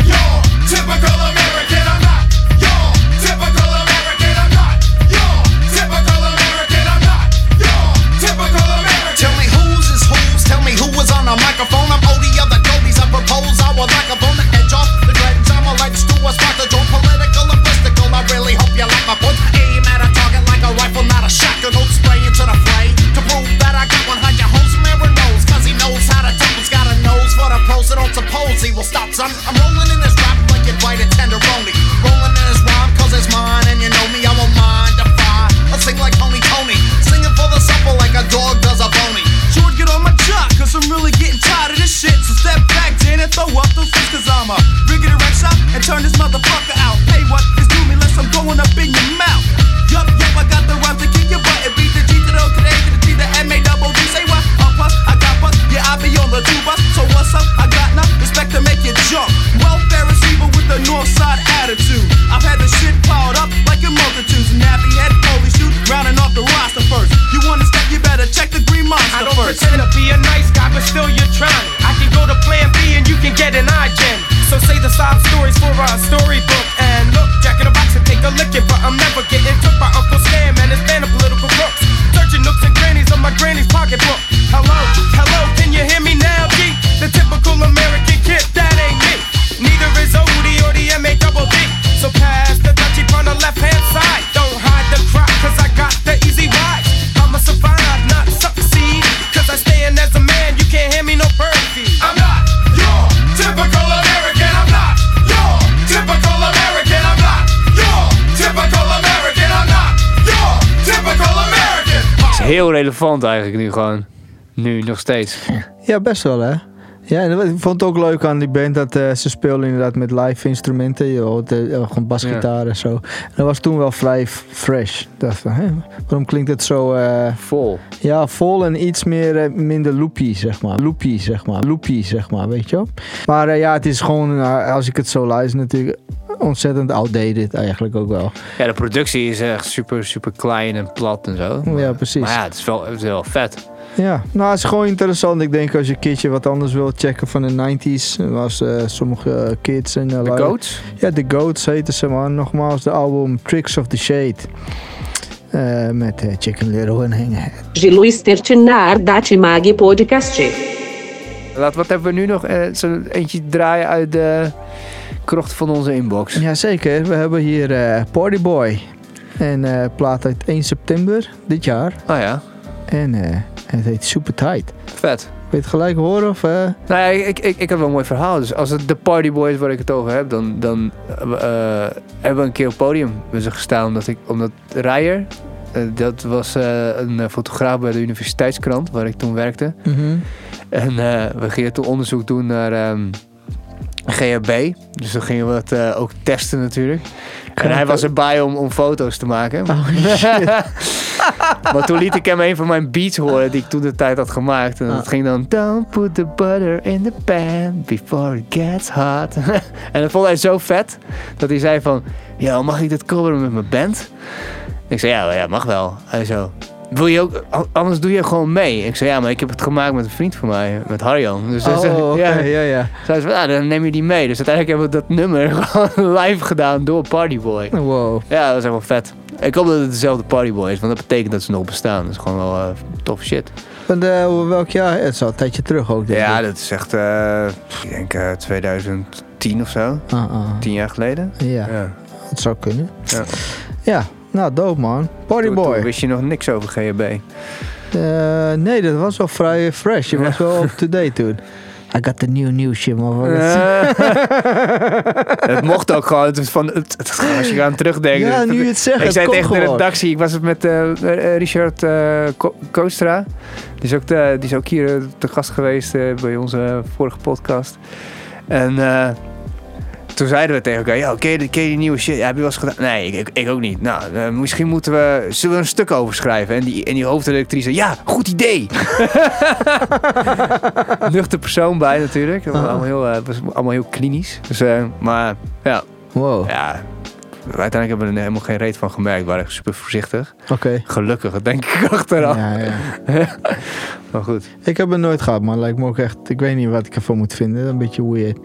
suppose he will stop. Son, I'm rolling in this rap like a tenderoni. Rolling in this rhyme cause it's mine. And you know me, I won't mind defy. I sing like Tony Tony. Singing for the supple like a dog does a bony. Sure, get on my jock, cause I'm really getting tired of this shit. So step back, Jan, and throw up those fists, cause I'm a riggedy wreck shop and turn this motherfucker out. Hey, what is do me less I'm going up in your mouth. Yup, yup, I got the rhyme to kick your butt and beat the G to the O to the A to the T, the M A double D. Say what? Up, I got bus, yeah, I be on the two bus. So what's up? I got respect to make you jump. Welfare receiver with the north side attitude. I've had the shit piled up like a multitudes. Nappy head, police shoot, rounding off the roster first. You wanna step, you better check the green monster I don't first. pretend to be a nice guy, but still you're trying. I can go to plan B and you can get an iGen. So say the sob stories for a storybook. And look, Jack in the box and take a licking, but I'm never getting took by Uncle Sam and his band of political crooks. Searching nooks and crannies of my granny's pocketbook. Hello, hello, can you hear me now, G? The typical American left hand side. Don't hide the crowd, cause I got the easy ride. I'ma survive, not succeed. Cause I stand as a man, you can't hear me no bird feed. I'm not your typical American. I'm not your typical American. I'm not your typical American. I'm not your typical American. is heel relevant eigenlijk nu gewoon. Nu, nog steeds. Ja, best wel hè. Ja, ik vond het ook leuk aan die band dat eh, ze speelden inderdaad met live instrumenten. Je hoort eh, gewoon basgitaar en zo. En dat was toen wel vrij fresh. Dacht van, hè, waarom klinkt het zo... eh, Vol. ja, vol en iets meer, minder loopy, zeg maar. Loopy, zeg maar. Loopy, zeg maar, weet je wel. Maar ja, het is gewoon, als ik het zo luister natuurlijk, ontzettend outdated eigenlijk ook wel. Ja, de productie is echt super, super klein en plat en zo. Ja, precies. Maar ja, het is wel, het is wel vet. Ja, nou het is gewoon interessant. Ik denk als je een keertje wat anders wil checken van de 90s. Er was eh, sommige eh, kids en... eh, De lui- Goats? Ja, The Goats heten ze maar. Nogmaals de album Tricks of the Shade. Eh, met eh, Chicken Little en Hanghead. Și lui sterče naar Daci Magi podcastje. Laat, wat hebben we nu nog? Eh, Zo eentje draaien uit de krocht van onze inbox. Jazeker, we hebben hier eh Party Boy. En eh plaat uit 1 september dit jaar. Oh ja, En eh, het heet Super Tight. vet. Wil je het gelijk horen? Of, eh? Nou ja, ik, ik, ik heb wel een mooi verhaal. Dus als het de Party Boys waar ik het over heb, dan, dan eh, hebben we een keer op het podium met ze gestaan. Omdat, ik, omdat Rijer, eh, dat was eh, een eh, fotograaf bij de universiteitskrant waar ik toen werkte. En eh, we gingen toen onderzoek doen naar ehm GHB. Dus dan gingen we het eh, ook testen natuurlijk. En hij was erbij om, om foto's te maken. Oh shit. Maar toen liet ik hem een van mijn beats horen die ik toen de tijd had gemaakt. En dat Ah. ging dan... Don't put the butter in the pan before it gets hot. en dat vond hij zo vet dat hij zei van... Ja, mag ik dit coveren met mijn band? Ik zei, ja, ja, mag wel. Hij zo... Wil je ook, anders doe je gewoon mee. Ik zei, ja, maar ik heb het gemaakt met een vriend van mij, met Harjan. Dus zei, Oh, oké, ja. ja, ja. Zei ze van, ja, dan neem je die mee. Dus uiteindelijk hebben we dat nummer gewoon live gedaan door Partyboy. Wow. Ja, dat is echt wel vet. Ik hoop dat het dezelfde Partyboy is, want dat betekent dat ze nog bestaan. Dat is gewoon wel eh tof shit. En uh, welk jaar? Het is al een tijdje terug ook. Denk Ja, ik. dat is echt, eh, ik denk eh 2010 of zo. Ah, ah. Tien jaar geleden. Ja, Ja. het zou kunnen. Ja. Ja, nou dope man. Party Toen, wist je nog niks over GHB. Eh, nee, dat was wel vrij fresh. Je was wel up-to-date toen. I got the new new shit, man. het mocht ook gewoon. Het van, het, het- als je aan terugdenkt. Ja, het- nu je het zegt, Ik het zei kon tegen de gewoon. redactie. Ik was het met eh, Richard Ko- Koostra. Die is, ook de- die is ook hier te gast geweest bij onze vorige podcast. En eh, toen zeiden we tegen elkaar, ja, ken je, die- ken je die nieuwe shit? Ja, heb je wel eens gedaan? Nee, ik, ik, ook niet. Nou, eh, misschien moeten we, zullen we een stuk over schrijven? En die, en die hoofdredactrice, ja, goed idee. Nuchter persoon bij natuurlijk. Dat was allemaal heel, eh, was allemaal heel klinisch. Dus, eh, maar ja, Wow. Ja, uiteindelijk hebben we er helemaal geen reet van gemerkt. We waren echt super voorzichtig. Oké. Gelukkig, dat denk ik achteraf. Ja, ja. maar goed. Ik heb het nooit gehad, man. Lijkt me ook echt... Ik weet niet wat ik ervan moet vinden. Een beetje weird.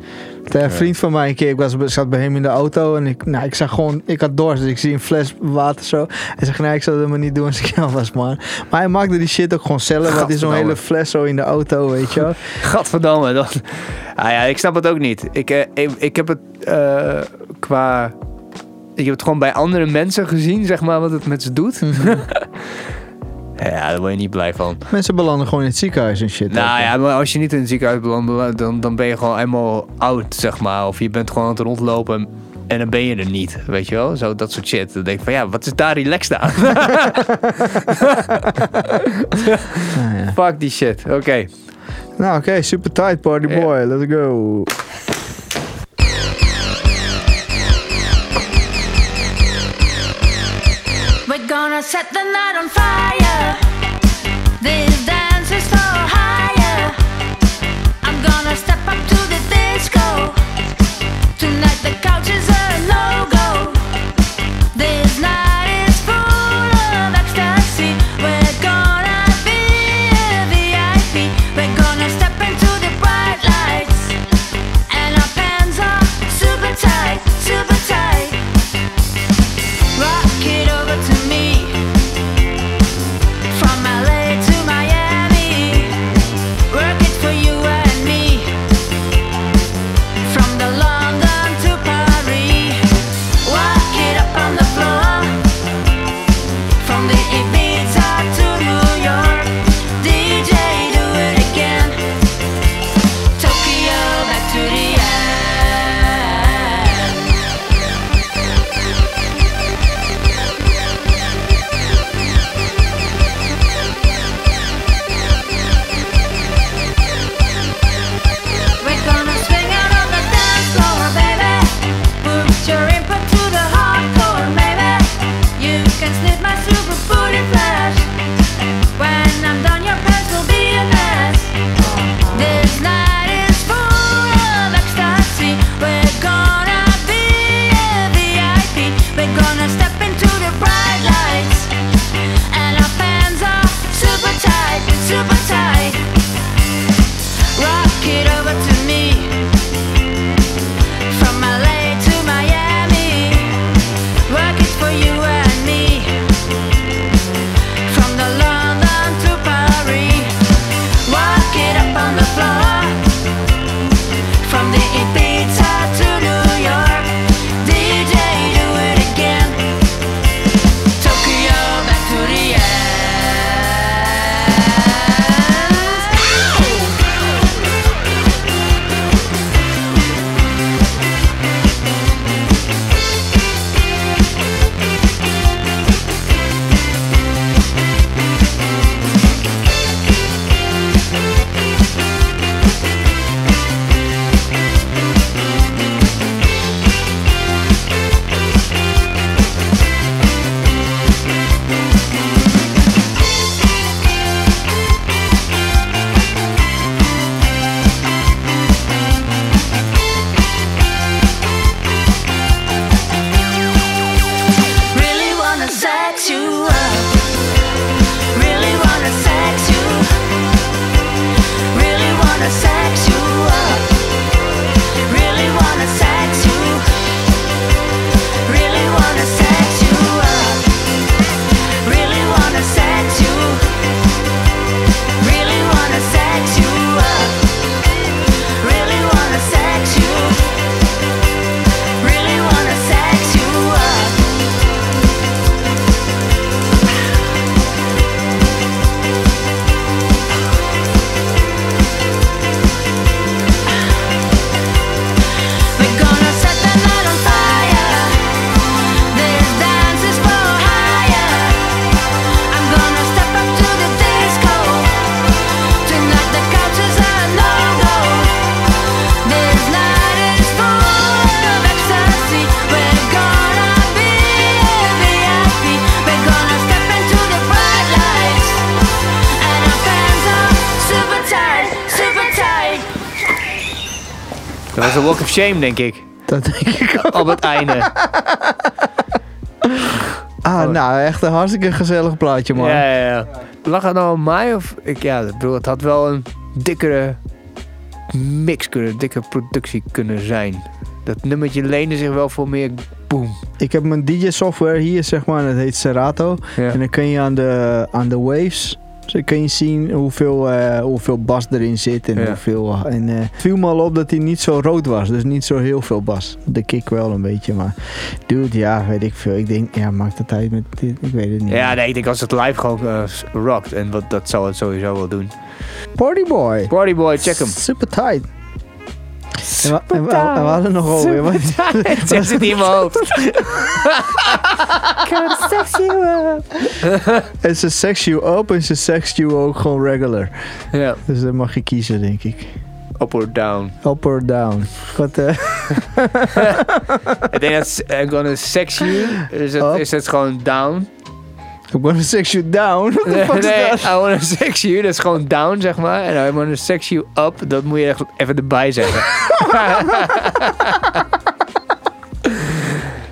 Een vriend van mij een keer, ik was, zat bij hem in de auto en ik, nou, ik zag gewoon, ik had dorst, dus ik zie een fles water zo. Hij zegt, nee, ik zou dat maar niet doen als ik jou was, man. Maar hij maakte die shit ook gewoon zelf, want is zo'n hele fles zo in de auto, weet je wel. Gadverdamme. Dat... Ah ja, ik snap het ook niet. Ik, eh, ik, ik heb het eh, qua... Ik heb het gewoon bij andere mensen gezien, zeg maar, wat het met ze doet. Mhm. ja, daar word je niet blij van. Mensen belanden gewoon in het ziekenhuis en shit. Nou ja, maar als je niet in het ziekenhuis belandt, dan, dan ben je gewoon helemaal oud, zeg maar. Of je bent gewoon aan het rondlopen en dan ben je er niet, weet je wel? Zo, dat soort shit. Dan denk ik van, ja, wat is daar relaxed aan? Fuck die shit. Oké. Nou, oké, super tight, party boy. Let's go. Dat was een walk of shame, denk ik. Dat denk ik ook. Op het einde. Ah, nou, echt een hartstikke gezellig plaatje, man. Ja, ja, ja. Lag het nou aan mij? Of, ik, ja, ik bedoel, het had wel een dikkere mix kunnen, dikke productie kunnen zijn. Dat nummertje leende zich wel voor meer boom. Ik heb mijn DJ-software hier, zeg maar, dat heet Serato. Ja. En dan kun je aan de, aan de waves... Dan kun je zien hoeveel, eh, hoeveel bas erin zit en Ja. hoeveel... En eh, het viel me al op dat hij niet zo rood was. Dus niet zo heel veel bas. De kick wel een beetje, maar... Dude, ja, weet ik veel. Ik denk, ja, maakt het uit met dit? Ik weet het niet. Ja, nee, ik denk als het live gewoon eh, rockt. En wat, dat zou het sowieso wel doen. Partyboy. Partyboy, check hem. Super tight. En, wa- en, wa- en we hadden nog over. Wat, Het zit in mijn hoofd. en ze sex you up en ze sex you ook gewoon regular. Ja, Dus dan mag je kiezen, denk ik. up or down. Up or down. Wat, eh, Ik denk dat I'm gonna sex you. Is het, Up. is het gewoon down? I'm gonna sex you down. What the fuck nee, is dat? I wanna sex you. Dat is gewoon down, zeg maar. En I wanna sex you up. Dat moet je echt even erbij zeggen.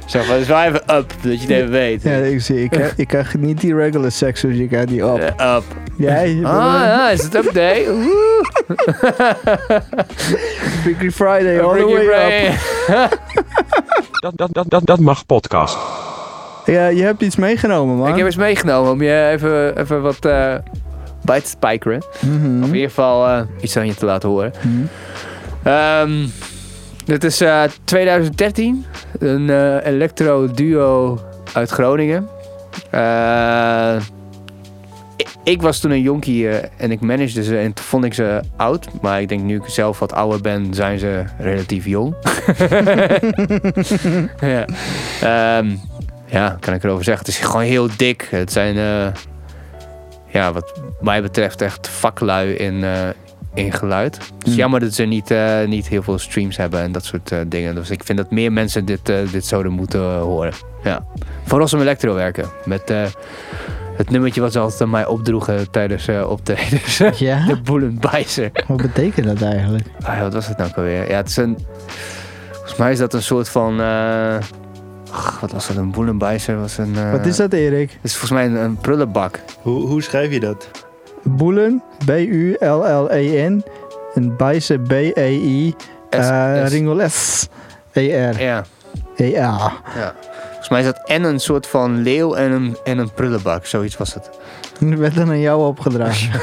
Zeg maar, dat is wel even up. Dat je het even weet. Ja, ik zie. Ik, krijg- ik krijg niet die regular sex, dus je krijgt die up. Eh, up. Jij? Ah, ja, is het up day? Freaky Friday, all the way up. Friday. Dat, dat, dat, dat, dat mag podcast. Ja, je hebt iets meegenomen, man. Ik heb eens meegenomen om je even, even wat eh, bij te spijkeren. Of in ieder geval eh, iets aan je te laten horen. Mhm. Ehm, dit is eh, 2013. Een eh, electro duo uit Groningen. Ik, ik was toen een jonkie en ik managede ze en toen vond ik ze oud. Maar ik denk nu ik zelf wat ouder ben, zijn ze relatief jong. ja. Ehm, ja, kan ik erover zeggen. Het is gewoon heel dik. Het zijn, eh, ja, wat mij betreft, echt vaklui in, eh, in geluid. Het is Mm. jammer dat ze niet, eh, niet heel veel streams hebben en dat soort dingen. Dus ik vind dat meer mensen dit, dit zouden moeten horen. Ja. Van Rossum Electro werken. Met het nummertje wat ze altijd aan mij opdroegen tijdens optredens. Ja? De Boelenbijzer. Wat betekent dat eigenlijk? Ah, ja, wat was het nou alweer? Ja, het is een... Volgens mij is dat een soort van... ach, wat was dat? Een boelenbijzer was een... eh, Wat is dat, Erik? Het is volgens mij een, een prullenbak. Hoe, hoe schrijf je dat? Boelen, B-U-L-L-E-N. En Bijse, B-E-I. S- eh S. Ringoles, E-R. Ja, E-A. ja. Volgens mij is dat en een soort van leeuw en een, en een prullenbak. Zoiets was het. Nu werd dan aan jou opgedragen.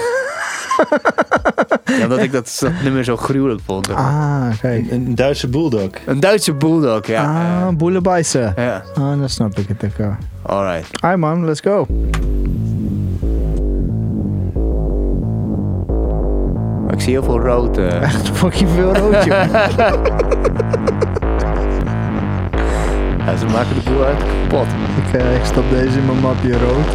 Ja, omdat ik dat, dat nummer zo gruwelijk vond. Ah, kijk. Een Duitse bulldog. Een Duitse bulldog, ja. Ah, Boelenbijse. Ja, Ah, dan snap ik het ook wel. alright. Hi man, let's go. Maar ik zie heel veel rood. eh. Echt fucking veel rood, joh. Ja, ze maken de boel uit kapot. ik, eh, ik stop deze in mijn mapje rood.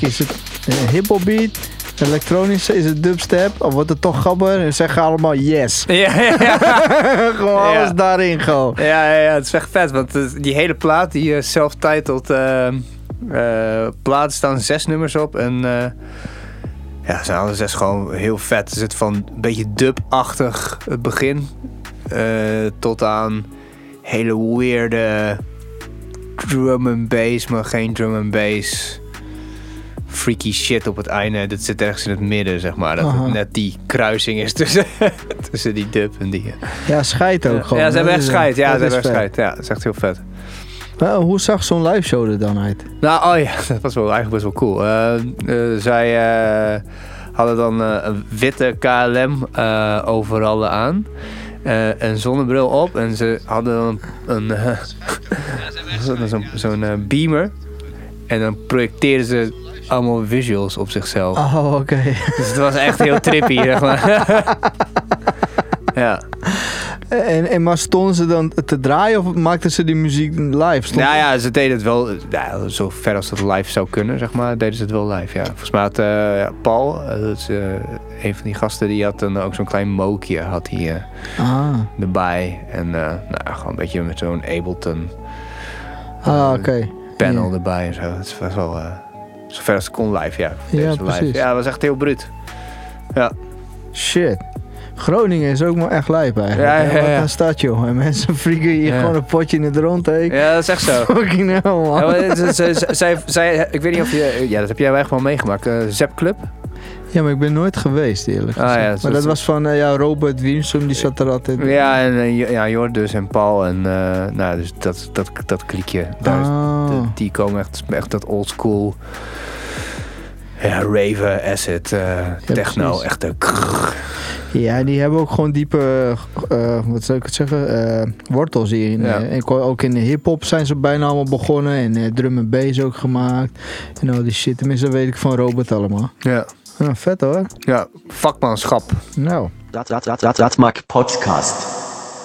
Is het een hiphop beat, elektronische, is het dubstep? Of wordt het toch gabber? En zeggen allemaal yes. Ja, ja, ja. gewoon Ja. alles daarin gewoon. Ja, ja, ja, het is echt vet. Want eh, die hele plaat, die eh, self-titled eh, plaat, staan zes nummers op. En eh, ja, ze zijn alle zes gewoon heel vet. Er zit van een beetje dub-achtig het begin tot aan hele weirde drum and bass, maar geen drum and bass. Freaky shit op het einde. Dat zit ergens in het midden, zeg maar. Dat het net die kruising is tussen, tussen die dub en die. eh, Ja, scheid ook gewoon. Ja, ze hebben echt scheid. Ja, ze hebben echt scheid. Ja, dat is echt heel vet. Maar hoe zag zo'n live show er dan uit? Nou, oh ja, dat was wel eigenlijk best wel cool. Eh, eh, zij hadden dan een witte KLM overal aan. een zonnebril op. En ze hadden dan een, een, zo'n zo'n, beamer. En dan projecteerden ze allemaal visuals op zichzelf. Oh, oké. Dus het was echt heel trippy, zeg maar. ja. En, en maar stonden ze dan te draaien of maakten ze die muziek live? Nou ja, ze deden het wel, ja, zo ver als dat live zou kunnen, zeg maar, deden ze het wel live, ja. Volgens mij had eh, Paul, eh, dat is eh, een van die gasten, die had dan ook zo'n klein mookje had hij, Ah, erbij. En nou, gewoon een beetje met zo'n Ableton ah panel Ja. erbij en zo. Het was wel, eh zo ver als het kon live, ja. Ja, ze live. Ja, dat was echt heel bruut. Ja. Shit. Groningen is ook maar echt lijp eigenlijk. Ja, Wat een stad joh. En mensen frieken hier Ja. gewoon een potje in het rond. Hè. Ja, dat is echt zo. Fucking hell man. Ja, maar ze- ze- ze- zij, zij, ik weet niet of je, ja, dat heb jij wel echt wel meegemaakt. Zep Club? Ja, maar ik ben nooit geweest eerlijk Ah, gezegd. ja, maar dat was van eh, ja, Robert Wiensum, die zat er altijd. Ja, en eh, ja, Jord dus en Paul en eh, nou, dus dat, dat, dat kliekje. Daar is- de- die komen echt, echt dat old school. Ja, raven, acid, techno, precies. echt een Ja, die hebben ook gewoon diepe, eh, wat zou ik het zeggen, wortels hierin. Ja. En ook in de hip-hop zijn ze bijna allemaal begonnen. En drum en bass ook gemaakt. En al die shit. Tenminste, dat weet ik van Robert allemaal. Ja. Ah, vet hoor. Ja, vakmanschap. Nou. Dat, dat, dat, dat, dat maakt podcast.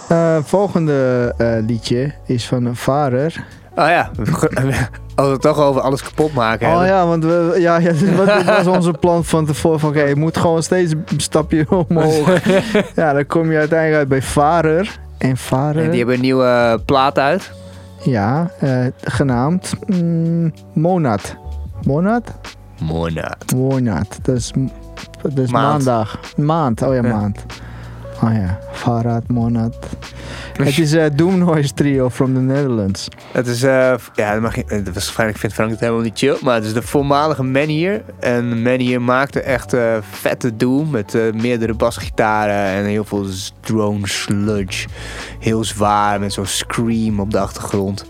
Eh, volgende eh, liedje is van een vader. Oh ja, als we het toch over alles kapot maken Oh hebben. ja, want we, ja, ja, dit was- dit was onze plan van tevoren. Van oké, je moet gewoon steeds een stapje omhoog. ja, dan kom je uiteindelijk uit bij vader. En vader. En die hebben een nieuwe plaat uit. Ja, eh, genaamd mm, Monat. Monat? Monat. Monat. Dat is, Maand. maandag. Maand, oh ja, Ja. maand. Oh ja, Farad, Monat. Het is een Doom Noise trio from the Netherlands. Het is, eh, ja, dat mag je, eh, waarschijnlijk vindt Frank het helemaal niet chill, maar het is de voormalige Manier. En Manier maakte echt eh, vette doom met eh, meerdere basgitaren en heel veel drone sludge. Heel zwaar met zo'n scream op de achtergrond.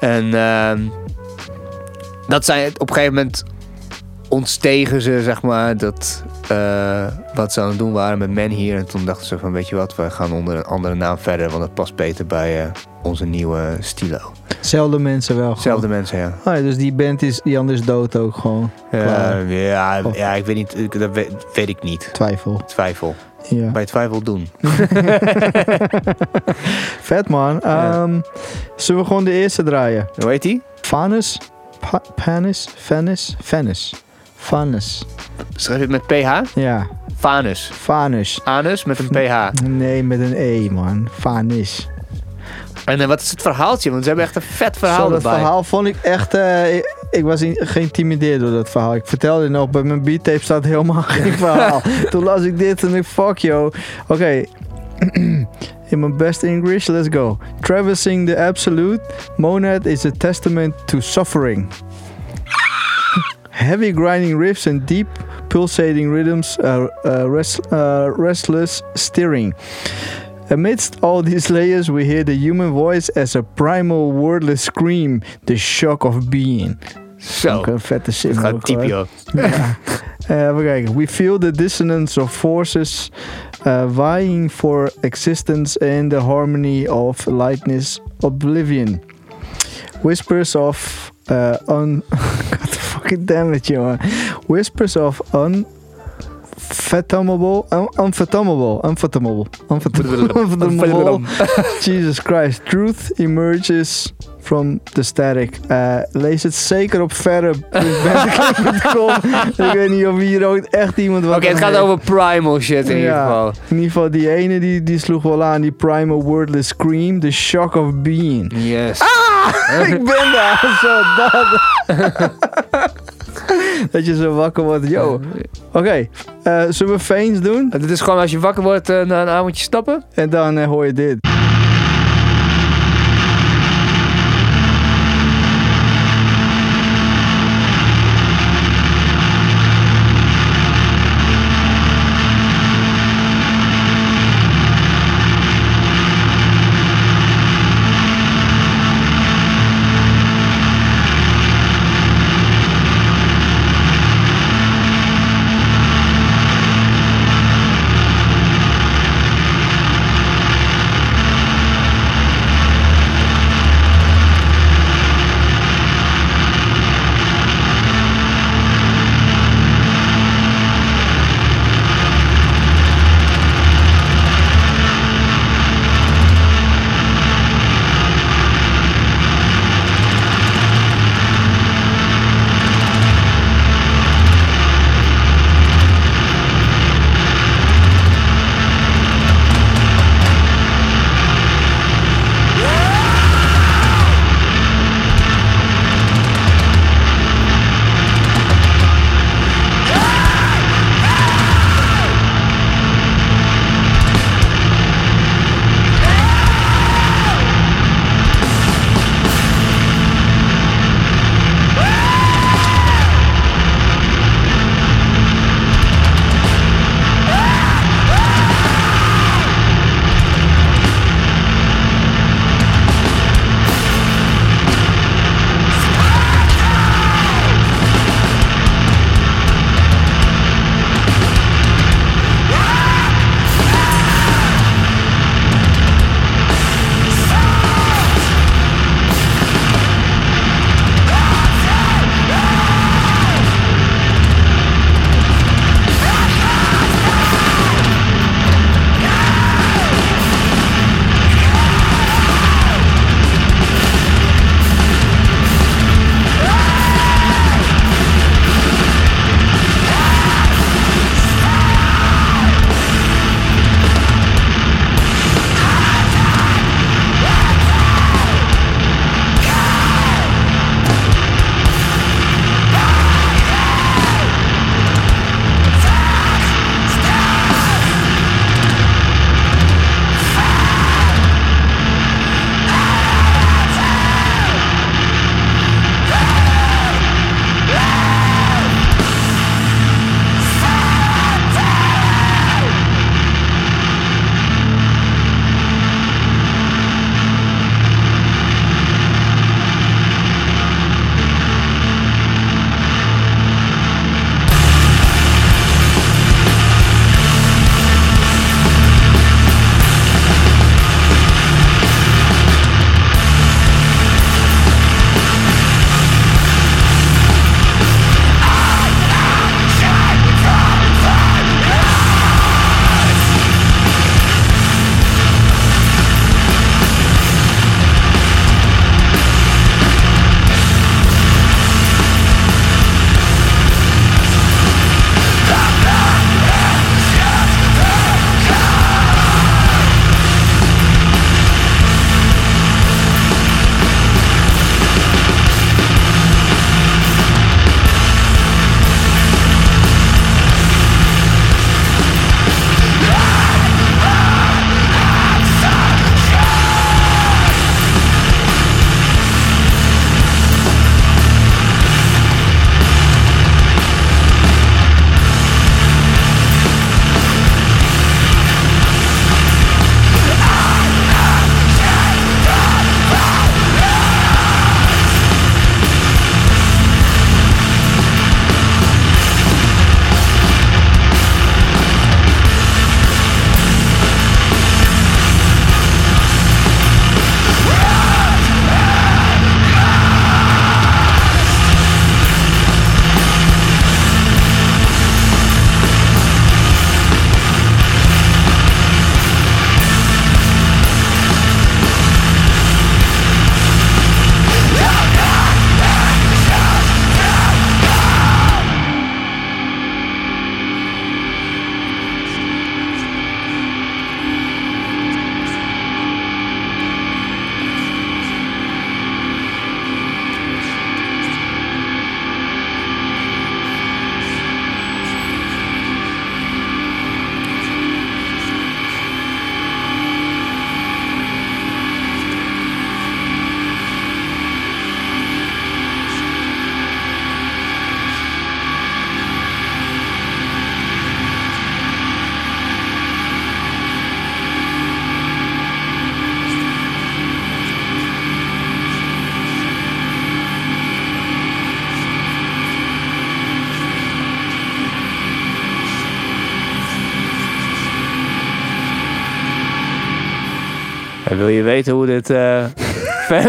En ehm, dat zijn op een gegeven moment ontstegen ze, zeg maar, dat, eh, wat ze aan het doen waren met Men hier. En toen dachten ze van, weet je wat, we gaan onder een andere naam verder, want het past beter bij eh, onze nieuwe stilo. Zelfde mensen wel. Zelfde mensen, ja. Oh ja, dus die band is, die anders dood ook gewoon. Klaar. Eh, ja, Of- ja, ik weet niet, dat weet, weet ik niet. Twijfel. Twijfel. Ja. Bij twijfel doen. Vet man. Ehm, Zullen we gewoon de eerste draaien? Hoe heet die? Fanus? Pa Panis? Fanus? Fanus. Fanus. Schrijf je het met PH? Ja. Fanus. Fanus. Anus met een PH. Nee, met een E man. Fanus. En eh, wat is het verhaaltje? Want ze hebben echt een vet verhaal Zo, dat erbij. verhaal vond ik echt... eh, ik, ik was in- geïntimideerd door dat verhaal. Ik vertelde nog, bij mijn beattape staat helemaal geen verhaal. Toen las ik dit en ik, fuck yo. Oké. In my best English, let's go. Traversing the absolute, monad is a testament to suffering. Heavy grinding riffs and deep pulsating rhythms, uh, uh, rest, uh, restless steering. Amidst all these layers, we hear the human voice as a primal wordless scream, the shock of being. Zo. Ook een vette zin. Het gaat diep, joh. Ja. Even kijken. We feel the dissonance of forces uh, vying for existence and the harmony of lightness oblivion. Whispers of uh, un... Fucking damn it, jongen. Whispers of unfathomable, un- unfathomable, unfathomable, unfathomable, unfathomable. Jesus Christ. Truth emerges from the static. Eh, lees het zeker op verre.bandcamp.com. Ik weet niet of hier ook echt iemand wat Oké, het gaat heeft. over primal shit in ieder geval. In ieder geval, die ene die, die sloeg wel aan. Die primal wordless scream. The shock of being. Yes. Ah! ik ben daar. Zo, dat. dat je zo wakker wordt. Yo. Oké, eh, zullen we Veens doen? Dit is gewoon als je wakker wordt eh, na een avondje stappen. En dan hoor je dit.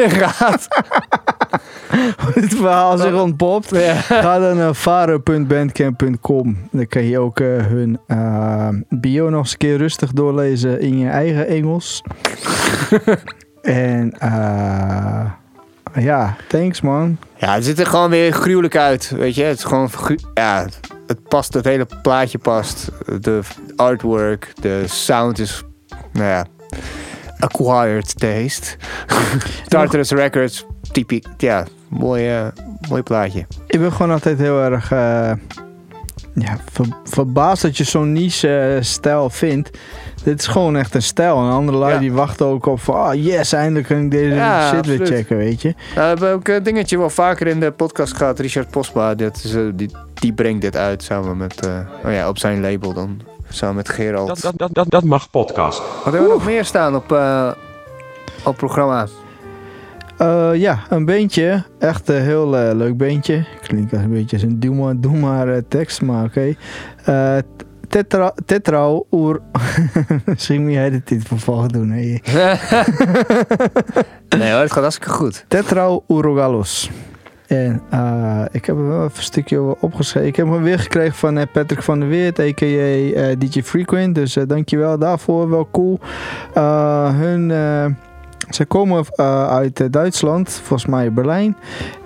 Gaat? het verhaal zich ontpopt. Ga dan naar varen.bandcamp.com. Dan kan je ook eh, hun eh, bio nog eens een keer rustig doorlezen in je eigen Engels. en eh, ja, thanks man. Ja, het ziet er gewoon weer gruwelijk uit, weet je. Het is gewoon, ja, het past, het hele plaatje past. De artwork, de sound is, nou ja, acquired taste. Tartarus Records, typisch, ja, mooi, eh, mooi plaatje. Ik ben gewoon altijd heel erg eh, ja, ver- verbaasd dat je zo'n niche eh, stijl vindt. Dit is gewoon echt een stijl. En andere lui Ja. die wachten ook op van... Ah, yes, eindelijk kan ik deze Ja, shit absoluut. weer checken, weet je. We hebben ook een dingetje wel vaker in de podcast gehad. Richard Posma, dat is, die, die brengt dit uit samen met, oh ja, op zijn label dan. Samen met Gerald. Dat, dat, dat, dat, dat mag podcast. Wat hebben we nog meer staan op, eh, op programma? Eh, ja, een beentje. Echt een heel eh, leuk beentje. Klinkt als een beetje als een doe maar, doe maar tekst, maar oké. Eh, tetra, tetrao oer... Misschien moet jij de titel vervolg doen. Hè? nee hoor, het gaat hartstikke goed. Tetrao urogalos. En eh, ik heb wel even een stukje opgeschreven. Ik heb hem weer gekregen van eh, Patrick van der Weert, a.k.a. eh, DJ Frequent. Dus eh, dankjewel daarvoor. Wel cool. Hun... ze komen eh, uit eh, Duitsland, volgens mij Berlijn.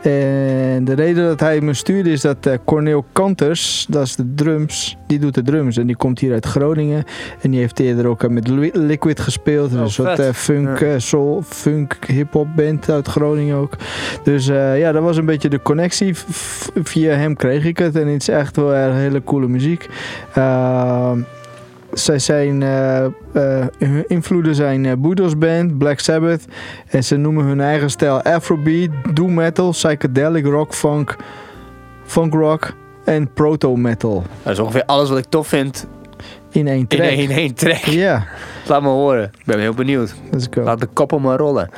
En de reden dat hij me stuurde is dat eh, Cornel Kanters, dat is de drums, die doet de drums. En die komt hier uit Groningen. En die heeft eerder ook met Li- Liquid gespeeld. Dus een soort funk, Ja. soul, funk, hip-hop band uit Groningen ook. Dus ja, dat was een beetje de connectie. Via hem kreeg ik het. En het is echt wel erg hele coole muziek. Zij zijn, eh, eh, hun invloeden zijn eh, Budos Band, Black Sabbath. En ze noemen hun eigen stijl Afrobeat, Doom Metal, Psychedelic Rock, Funk, Funk Rock en Proto Metal. Dat is ongeveer alles wat ik tof vind In één in één, in één track. Ja, Laat me horen. Ik ben heel benieuwd. let's go. Laat de koppel maar rollen.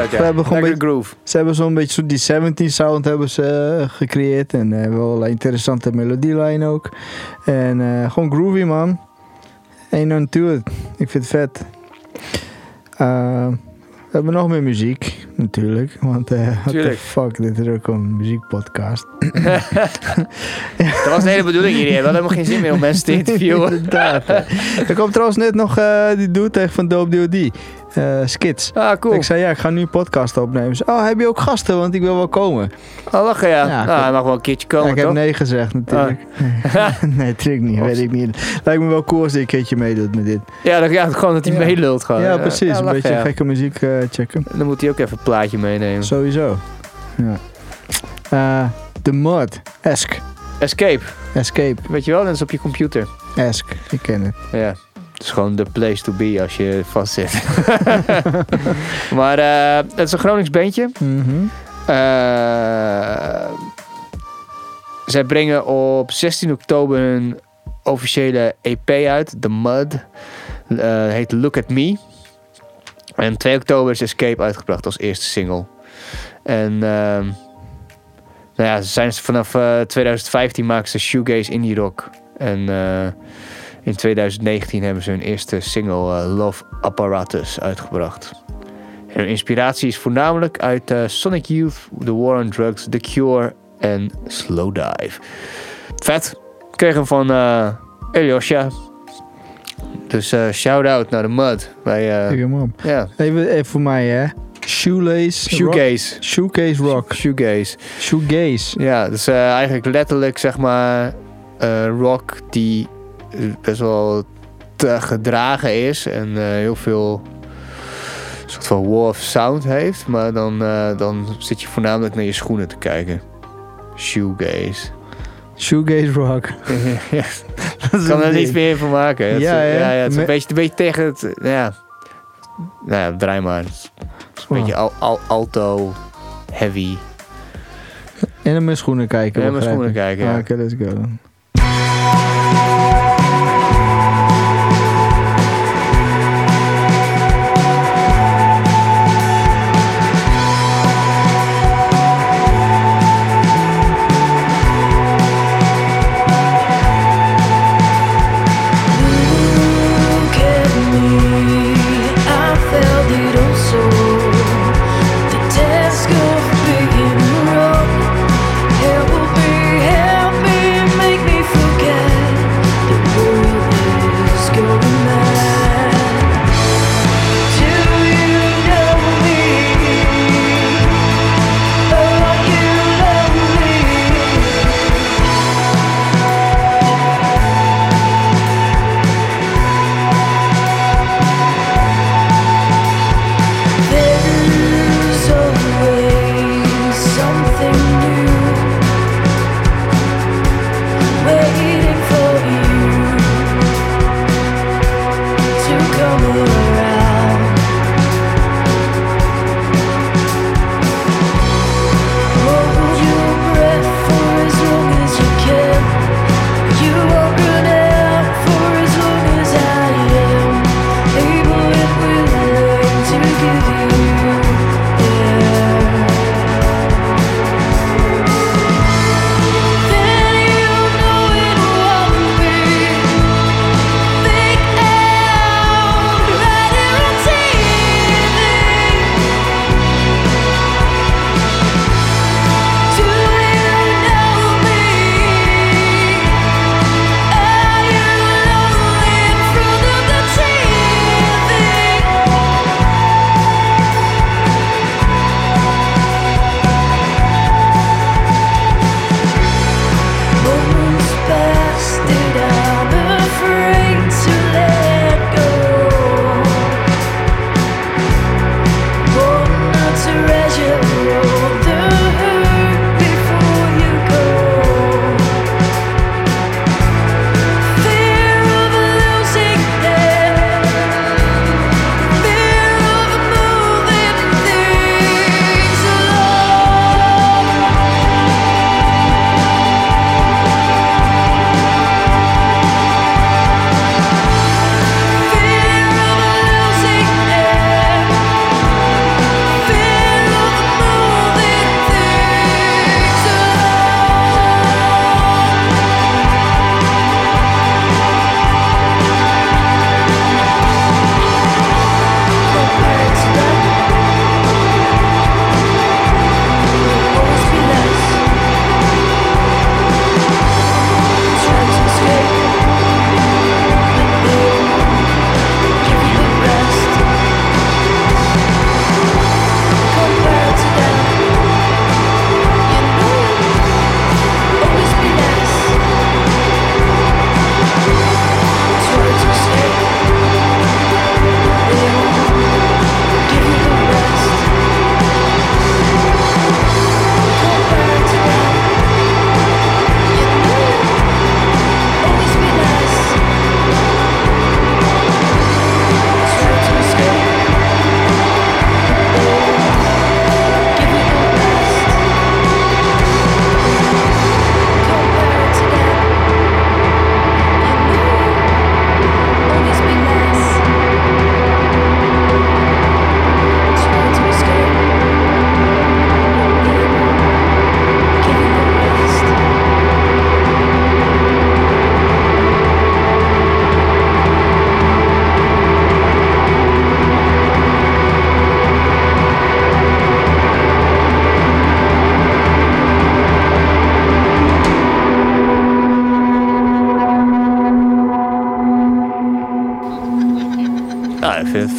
Vet, ja. Ze hebben gewoon een beetje- groove. Ze hebben zo'n beetje zo die 17 sound hebben ze eh, gecreëerd. En eh, wel allerlei interessante melodielijn ook. En eh, gewoon groovy, man. Ain't nothing to it. Ik vind het vet. We hebben nog meer muziek, natuurlijk. Want what the Tuurlijk. fuck, dit is ook een muziekpodcast. Dat was de hele bedoeling hier. We hadden helemaal geen zin meer om mensen te interviewen. Inderdaad. Er kwam trouwens net nog die dude tegen van Dope D.O.D. eh Skits. Ah, cool. Ik zei, ja, ik ga nu een podcast opnemen. Ze, oh, heb je ook gasten? Want ik wil wel komen. Oh, lachen ja. Ja, nou, hij mag wel een keertje Ja, komen, ik heb nee gezegd, natuurlijk. nee, natuurlijk niet. Weet ik niet. Lijkt me wel cool als hij een keertje meedoet met dit. Ja, dat, ja, gewoon dat hij Ja. meelult gewoon. ja, precies. ja, een beetje ja. gekke muziek eh, checken. Dan moet hij ook even een plaatje meenemen. Sowieso. Ja. Eh, The Mud. Esk. Escape. Escape. Weet je wel, dat is op je computer. Esk. Ik ken het. Ja. Het is gewoon de place to be als je vastzit. maar eh, het is een Gronings bandje. Eh, zij brengen op 16 oktober een officiële EP uit, The Mud. Eh, heet Look at Me. En 2 oktober is Escape uitgebracht als eerste single. En ehm, nou ja, ze zijn vanaf eh, 2015 maken ze shoegaze indie rock. En in 2019 hebben ze hun eerste single eh, Love Apparatus uitgebracht. En hun inspiratie is voornamelijk uit eh, Sonic Youth, The War on Drugs, The Cure en Slowdive. Vet. Ik kreeg hem van eh Eliosha. Dus eh shout-out naar de Mud. Bij, Kijk hem op. ja. Even, even voor mij, hè. Shoelace. Shoegaze. Rock. Shoegaze rock. Shoegaze. Shoegaze. Ja, dus eigenlijk letterlijk zeg maar rock die best wel te gedragen is en eh, heel veel soort van war of sound heeft, maar dan, eh, dan zit je voornamelijk naar je schoenen te kijken. Shoegaze. Shoegaze rock. ja. Dat Ik kan er niets meer van maken. Het Ja, hè? ja, ja, het is een beetje, een beetje tegen het. Ja. Nou ja, draai maar. Het is een beetje al, al, alto, heavy. En naar mijn schoenen kijken. En naar mijn schoenen kijken, ja. Ah, Oké, let's go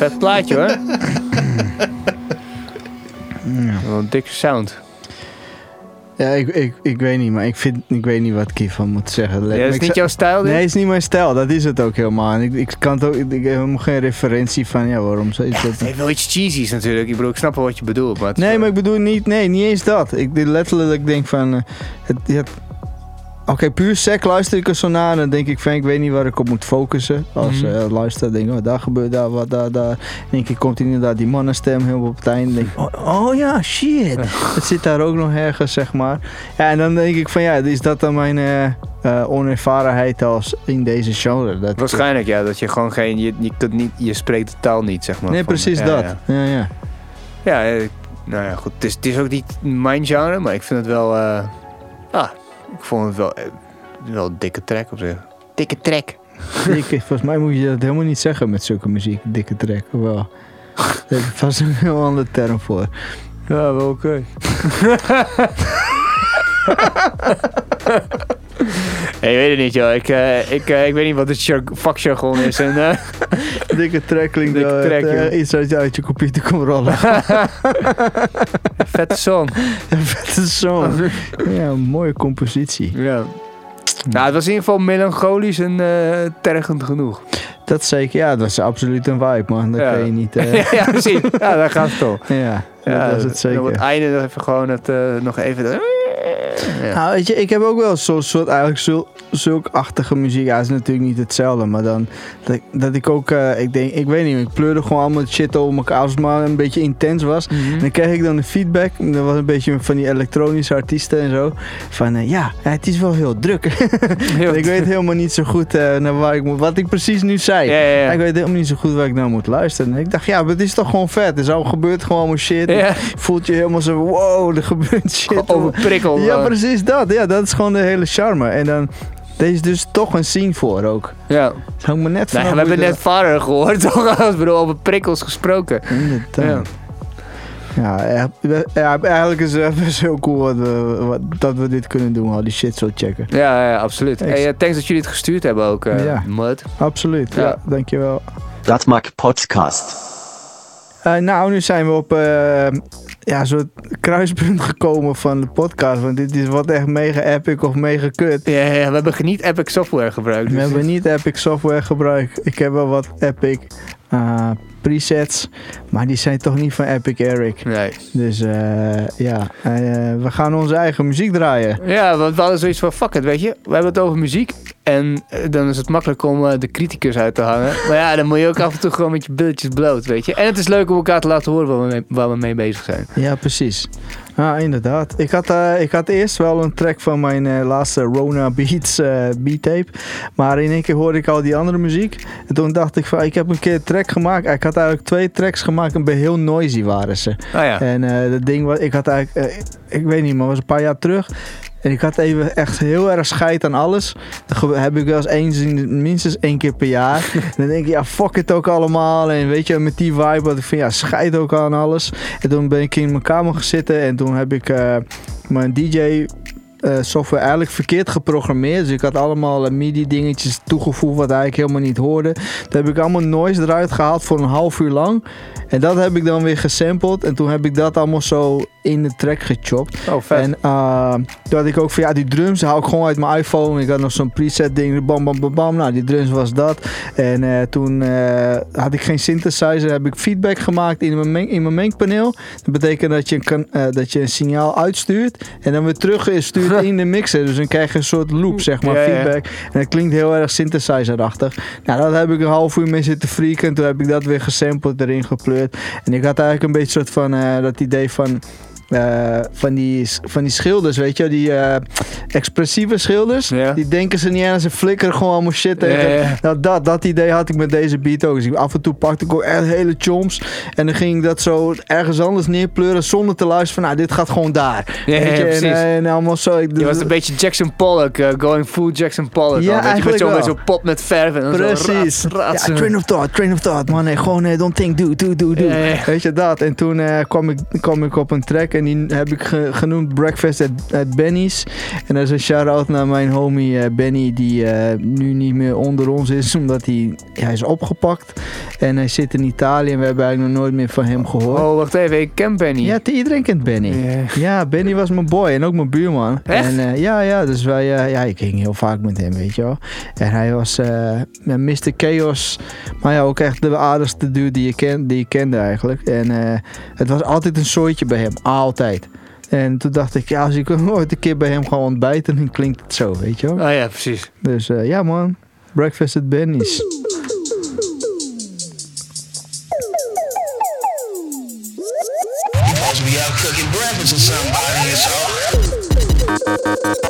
vet plaatje hoor. Wel een dikke sound. Ja, ik, ik, ik weet niet, maar ik, vind, ik weet niet wat ik hiervan moet zeggen. Ja, dat is Ik niet jouw stijl dit? Nee, het is niet mijn stijl. Dat is het ook helemaal. En ik, ik, kan het ook, ik, ik heb helemaal geen referentie van, ja, waarom zo is dat? Het heeft wel iets cheesy's natuurlijk. Ik bedoel, ik snap wel wat je bedoelt. Maar het Nee, wel- maar ik bedoel niet, nee, niet eens dat. Ik dit letterlijk denk van, eh, het, het- Oké, puur sec luister ik er zo naar en dan denk ik van, ik weet niet waar ik op moet focussen. Als eh luister, denk ik, oh, daar gebeurt daar, wat daar, daar. Dan denk ik, komt inderdaad die mannenstem heel op het einde. denk ik, oh, oh ja, shit. Het zit daar ook nog ergens, zeg maar. Ja, en dan denk ik van, ja, is dat dan mijn eh, eh, onervarenheid als in deze genre? Dat, Waarschijnlijk ja, dat je gewoon geen... Je, je, kunt niet, je spreekt de taal niet, zeg maar. Nee, van- precies ja, dat. Ja, Ja, ja. ja nou ja, goed. Het is, het is ook niet mijn genre, maar ik vind het wel... ah, ik vond het wel, eh, wel een dikke track op zich. Dikke track. Dikke, volgens mij moet je dat helemaal niet zeggen met zulke muziek. Dikke track, wel. Daar heb ik vast een heel andere term voor. Ja, wel oké. Hey, ik weet het niet, joh. Ik, eh, ik, eh, ik weet niet wat het jar- vakjargon is. En, eh, Dikke track klinkt Dikke track, joh. iets uit je, uit je computer komt rollen. vette song. Een vette song. Ja, een mooie compositie. Ja. Nou, het was in ieder geval melancholisch en tergend genoeg. Dat zeker, ja, dat is absoluut een vibe, man. Dat Ja. kan je niet... ja, precies. Ja, daar gaat het toch. ja, Ja, dat is het en Op het zeker. einde nog even gewoon het, eh, nog even... de- ja. Nou, weet je, ik heb ook wel zo'n soort eigenlijk zul, zulkachtige muziek. Ja, het is natuurlijk niet hetzelfde, maar dan dat, ik- dat ik ook, eh, ik denk, ik weet niet, ik pleurde gewoon allemaal shit over elkaar als het maar een beetje intens was. Mhm. En dan kreeg ik dan de feedback, dat was een beetje van die elektronische artiesten en zo, van eh, ja, het is wel heel druk. ik weet helemaal niet zo goed naar waar ik moet, wat ik precies nu zei. Ja, ja. Ik weet helemaal niet zo goed waar ik naar moet luisteren. En ik dacht, ja, maar het is toch gewoon vet. Er zo gebeurt gewoon shit. Je voelt je helemaal zo, wow, er gebeurt shit. Overprikkeld. Ja, man. precies dat. Ja, dat is gewoon de hele charme. En dan, deze is dus toch een scene voor ook. Ja. Het hangt me net Nou, vanaf we hebben net vader gehoord, toch? Als bedoel, over prikkels gesproken. Inderdaad. Ja, ja, ja, eigenlijk is het best heel cool wat we, wat, dat we dit kunnen doen. Al die shit zo checken. Ja, ja absoluut. Ik- Hey, eh, thanks dat jullie het gestuurd hebben ook, eh Ja. Mud. Absoluut, ja, Ja. dankjewel. Dat maakt podcast. Eh, nou, nu zijn we op eh, ja, soort kruispunt gekomen van de podcast. Want dit is wat echt mega epic of mega kut. Ja, ja, we hebben niet Epic software gebruikt. We dus- hebben niet epic software gebruikt. Ik heb wel wat epic eh, presets. Maar die zijn toch niet van Epic Eric. Nee. Dus ja, we gaan onze eigen muziek draaien. Ja, want we hadden zoiets van, fuck it, weet je. We hebben het over muziek. En eh, dan is het makkelijk om eh, de criticus uit te hangen. Maar ja, dan moet je ook af en toe gewoon met je billetjes bloot, weet je. En het is leuk om elkaar te laten horen waar we mee, waar we mee bezig zijn. Ja, precies. Ah, inderdaad. Ik had, eh, ik had eerst wel een track van mijn laatste Rona Beats eh beat tape. Maar in één keer hoorde ik al die andere muziek. En toen dacht ik van, ik heb een keer een track gemaakt. Ik had eigenlijk twee tracks gemaakt en bij heel noisy waren ze. Ah ja. En dat ding was, ik had eigenlijk, ik weet niet, maar het was een paar jaar terug. En ik had even echt heel erg scheid aan alles. Dat heb ik wel eens eens, in- minstens één keer per jaar. en dan denk ik, ja, fuck het ook allemaal. En weet je, met die vibe had ik van, ja, scheid ook aan alles. En toen ben ik in mijn kamer gaan zitten en toen heb ik eh, mijn DJ... eh, software eigenlijk verkeerd geprogrammeerd. Dus ik had allemaal eh, MIDI dingetjes toegevoegd wat eigenlijk helemaal niet hoorde. Toen heb ik allemaal noise eruit gehaald voor een half uur lang. En dat heb ik dan weer gesampled. En toen heb ik dat allemaal zo in de track gechopt. Oh, vet. En eh, toen had ik ook van ja, die drums hou ik gewoon uit mijn iPhone. Ik had nog zo'n preset ding, bam bam bam bam. Nou, die drums was dat. En eh, toen eh, had ik geen synthesizer, heb ik feedback gemaakt in mijn, meng- in mijn mengpaneel. Dat betekent dat je, een kan, dat je een signaal uitstuurt en dan weer terug stuurt in de mixer. Dus dan krijg je een soort loop, zeg maar, Ja, ja. feedback. En dat klinkt heel erg synthesizer-achtig. Nou, daar heb ik een half uur mee zitten freaken. En toen heb ik dat weer gesampled erin gepleurd. En ik had eigenlijk een beetje soort van eh, dat idee van. Eh, van, die, van die schilders, weet je, die eh, expressieve schilders, die denken ze niet aan, ze flikkeren gewoon allemaal shit tegen. Nou, dat, dat idee had ik met deze beat ook. Dus ik, af en toe pakte ik ook echt hele chomps en dan ging ik dat zo ergens anders neerpleuren zonder te luisteren van, nou, dit gaat gewoon daar. Ja, ja, Weet je, precies. En, eh, en allemaal zo. Ik, Je was een beetje Jackson Pollock, going full Jackson Pollock. Ja, weet je, met zo'n wel. met zo'n pot met verf en dan zo Precies. rats. Ja, train of thought, train of thought, man. Nee, gewoon don't think, do, do, do, do. Weet je dat? En toen kwam, ik, kwam ik op een track En die heb ik ge- genoemd Breakfast at, at Benny's. En dat is een shout-out naar mijn homie eh, Benny, die eh, nu niet meer onder ons is, omdat hij, hij is opgepakt. En hij zit in Italië en we hebben eigenlijk nog nooit meer van hem gehoord. Oh, wacht even. Ik ken Benny. Ja, iedereen kent Benny. Ja, Benny was mijn boy en ook mijn buurman. Echt? En, eh, ja, ja, dus wij, ja, ik ging heel vaak met hem, weet je wel. En hij was Mr. Chaos, maar ja, ook echt de aardigste dude die je, die je kende eigenlijk. En het was altijd een soortje bij hem, altijd. En toen dacht ik, ja, als ik ooit een keer bij hem ga ontbijten, dan klinkt het zo, weet je wel. Oh ja, precies. Dus eh, ja man, breakfast at Benny's. Be out cooking breakfast or somebody, so.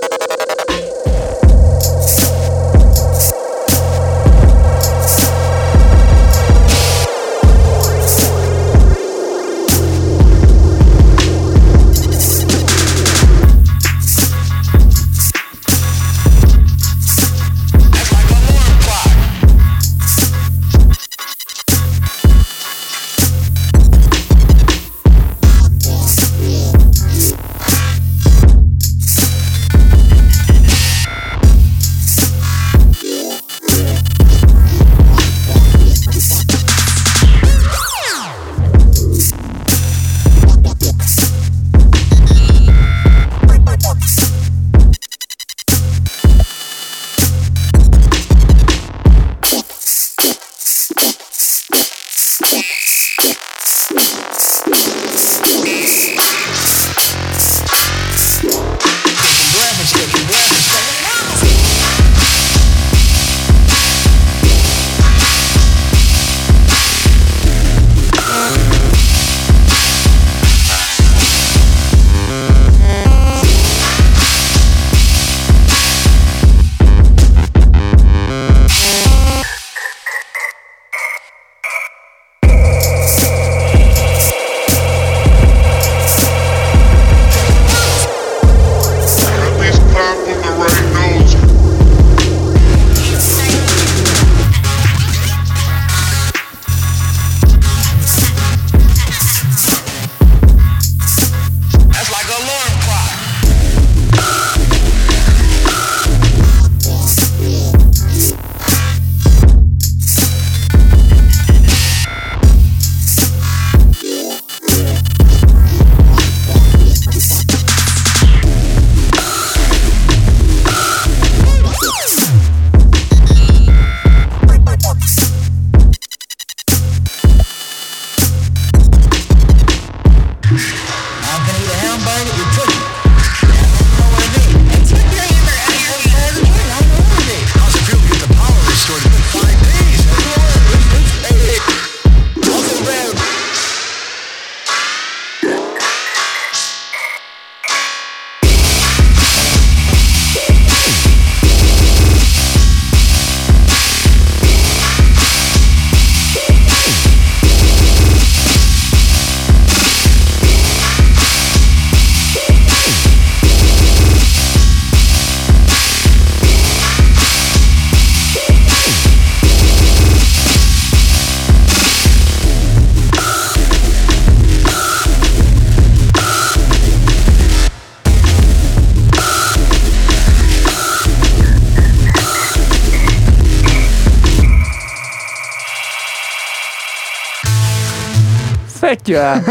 Ja.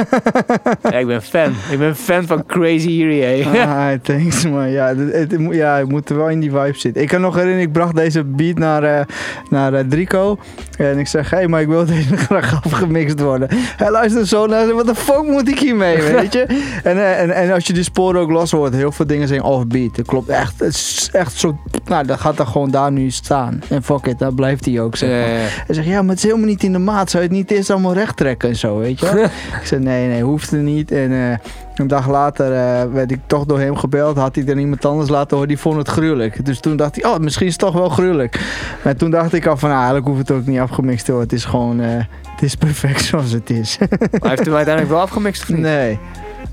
ja. Ik ben fan. Ik ben fan van Crazy Erie. Ah, thanks man. Ja, het, ja, ik moet er wel in die vibe zitten. Ik kan nog herinneren, ik bracht deze beat naar, eh, naar eh, Drico. En ik zeg, hé, hey, maar ik wil deze graag afgemixt worden. Hij luistert zo naar, wat de fuck moet ik hiermee, weet je? En, eh, en, en als je die sporen ook los hoort, heel veel dingen zijn offbeat. Dat klopt echt. Het is echt zo, nou, dat gaat er gewoon daar nu staan. En fuck it, daar blijft hij ook, zeg maar. Ja. Hij zegt, ja, maar het is helemaal niet in de maat. Zou je het niet eerst allemaal recht trekken en zo, weet je ik zei, nee, nee, hoeft er niet. En eh, een dag later eh, werd ik toch door hem gebeld. Had hij er iemand anders laten horen, die vond het gruwelijk. Dus toen dacht hij, oh, misschien is het toch wel gruwelijk. Maar toen dacht ik al van, nou, eigenlijk hoeft het ook niet afgemixt te worden. Het is gewoon, eh, het is perfect zoals het is. Maar heeft hij uiteindelijk wel afgemixt of niet? nee,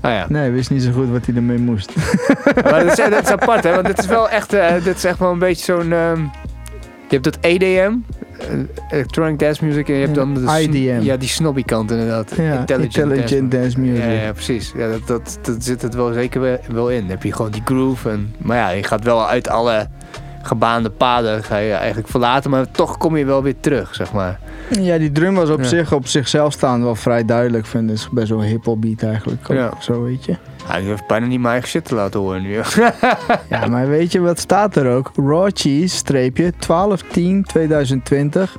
Ah ja. nee, wist niet zo goed wat hij ermee moest. Maar dat, is, dat is apart, hè? Want dit is wel echt, eh, dit is echt wel een beetje zo'n. ehm, je hebt dat EDM, electronic dance music en je hebt dan de IDM. Ja, die snobby kant inderdaad. Ja, intelligent dance music. Ja, ja precies. Ja, dat, dat, dat zit het wel zeker wel- wel in. Dan heb je gewoon die groove. En, maar ja, je gaat wel uit alle gebaande paden ga je eigenlijk verlaten. Maar toch kom je wel weer terug, zeg maar. Ja, die drum was op Ja. zich, op zichzelf staan wel vrij duidelijk. Vind ik. Het is best wel een hip-hop beat eigenlijk. Ook, Ja. Zo weet je. Ja, ik heb bijna niet mijn eigen shit te laten horen nu. Ja, maar weet je wat staat er ook? Raw cheese, streepje, 12 10 2020,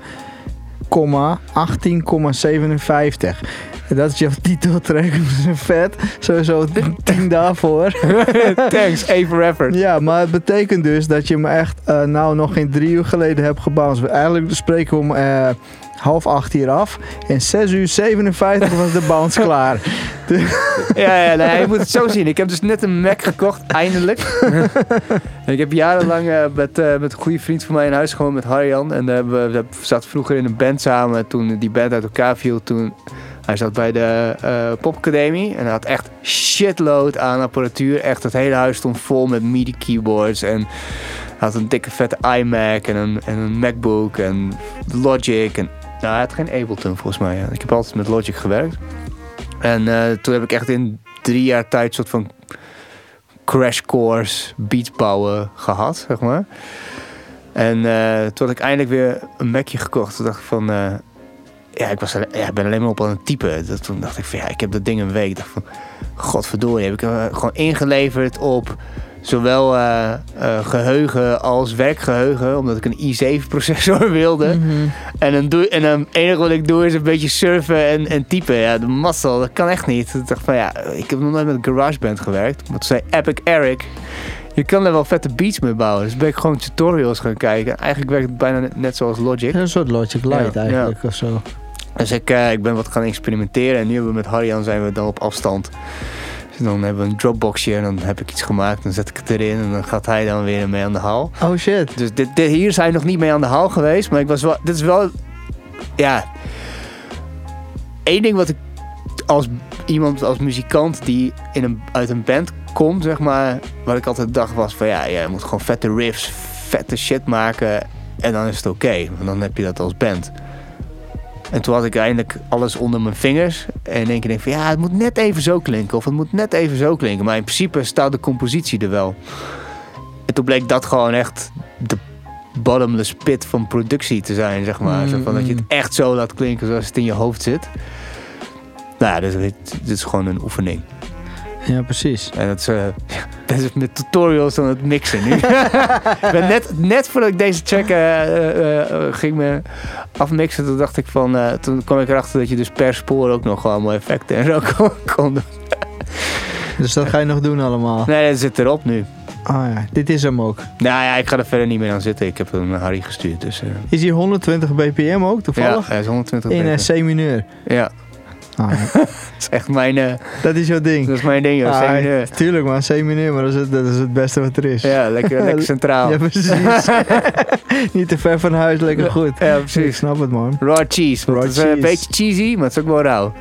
komma 18,57. En dat is jouw titeltrack. Dat is een vet. Sowieso 10 daarvoor. Thanks, A for effort. Ja, maar het betekent dus dat je hem echt eh, nou nog geen drie uur geleden hebt gebounced. Eigenlijk spreken we om eh, half acht hier af. En 6 uur 57 was de bounce klaar. Ja, ja nee, je moet het zo zien. Ik heb dus net een Mac gekocht, eindelijk. En ik heb jarenlang eh, met, met een goede vriend van mij in huis gewoond, met Harjan. En eh, we, we zaten vroeger in een band samen. Toen die band uit elkaar viel, toen... Hij zat bij de eh, popacademie en hij had echt shitload aan apparatuur. Echt, het hele huis stond vol met MIDI keyboards en had een dikke vette iMac en een, en een MacBook en Logic. En, nou, hij had geen Ableton volgens mij. Ik heb altijd met Logic gewerkt. En eh, toen heb ik echt in drie jaar tijd soort van crash course beats bouwen gehad, zeg maar. En eh, toen had ik eindelijk weer een Macje gekocht. Toen dacht ik van... ja, ik was ja, ik ben alleen maar op aan het typen. Dat, toen dacht ik van ja, ik heb dat ding een week. Ik dacht van, godverdorie, heb ik er gewoon ingeleverd op zowel eh, eh, geheugen als werkgeheugen. Omdat ik een i7 processor wilde. En dan, doe, en dan het enige wat ik doe is een beetje surfen en, en typen. Ja, de mazzel, dat kan echt niet. Ik dacht van ja, ik heb nog nooit met GarageBand gewerkt. Maar toen zei Epic Eric, je kan er wel vette beats mee bouwen. Dus ben ik gewoon tutorials gaan kijken. Eigenlijk werkt het bijna net- zoals Logic. Een soort Logic Light Ja, eigenlijk of zo. Dus ik, eh, ik ben wat gaan experimenteren. En nu hebben we met Harjan zijn we dan op afstand. Dus dan hebben we een Dropboxje en dan heb ik iets gemaakt. Dan zet ik het erin en dan gaat hij dan weer mee aan de haal. Oh shit. Dus dit, dit, hier zijn we nog niet mee aan de haal geweest. Maar ik was wel, dit is wel... Ja... Eén ding wat ik als iemand, als muzikant die in een, uit een band komt, zeg maar... Wat ik altijd dacht was van ja, je moet gewoon vette riffs, vette shit maken. En dan is het oké. want dan heb je dat als band. En toen had ik eindelijk alles onder mijn vingers. En in één keer denk ik van ja, het moet net even zo klinken. Of het moet net even zo klinken. Maar in principe staat de compositie er wel. En toen bleek dat gewoon echt de bottomless pit van productie te zijn, zeg maar. Zo van dat je het echt zo laat klinken zoals het in je hoofd zit. Nou ja, dit, dit is gewoon een oefening. Ja, precies. En dat is, eh, dat is met tutorials dan het mixen nu. ik ben net, net voordat ik deze track eh, eh, ging me afmixen, toen dacht ik van... toen kwam ik erachter dat je dus per spoor ook nog mooie effecten en zo kon, kon doen. Dus dat ga je nog doen allemaal. Nee, dat zit erop nu. Ah ja, dit is hem ook. Nou ja, ik ga er verder niet meer aan zitten. Ik heb hem naar Harry gestuurd, dus... Is hij 120 bpm ook ja, toevallig? hij is 120 In bpm. een C-mineur. Ja. Ah, dat is echt mijn, eh, dat is jouw ding. dat is mijn ding, joh. Ah, C-mineur. Tuurlijk man, C-mineur, maar dat is, het, dat is het beste wat er is. Ja, lekker, lekker centraal. Ja, precies. Niet te ver van huis, lekker goed. Ja, Ik precies. snap het man. Raw cheese. Raw het is eh, een cheese. beetje cheesy, maar het is ook wel rauw.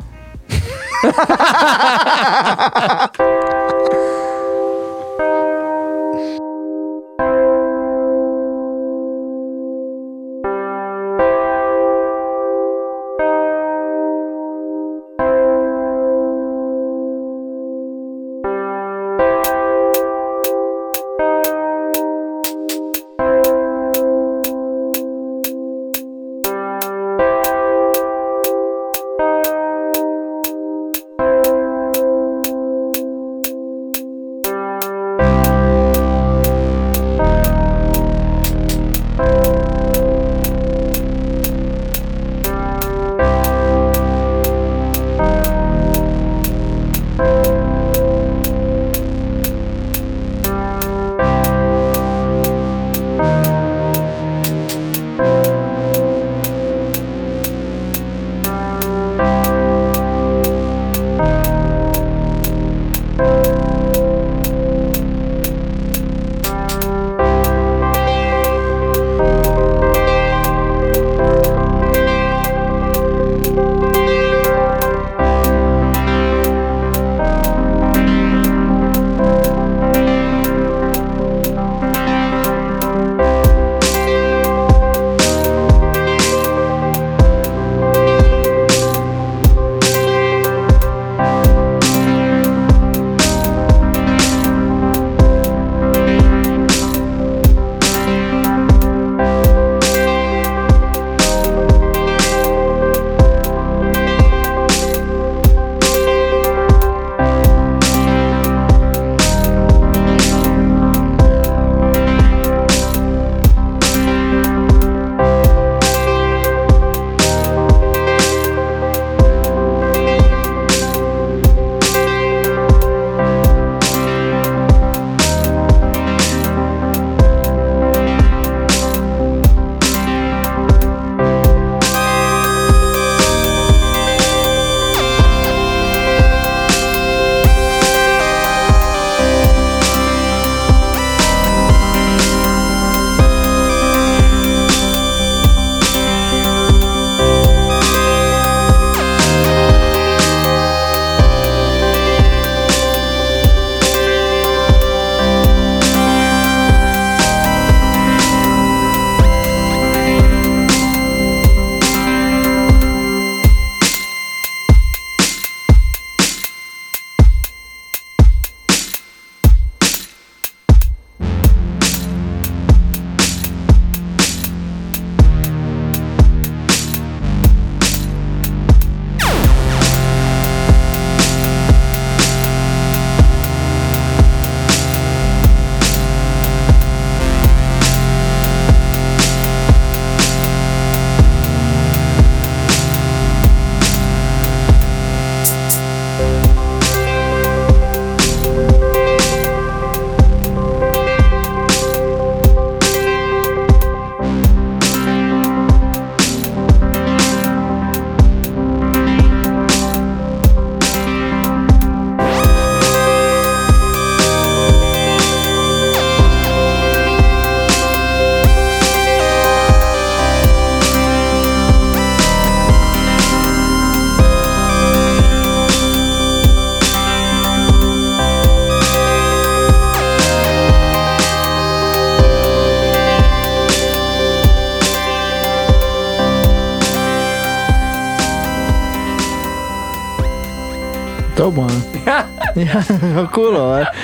Ja. Wel cool hoor.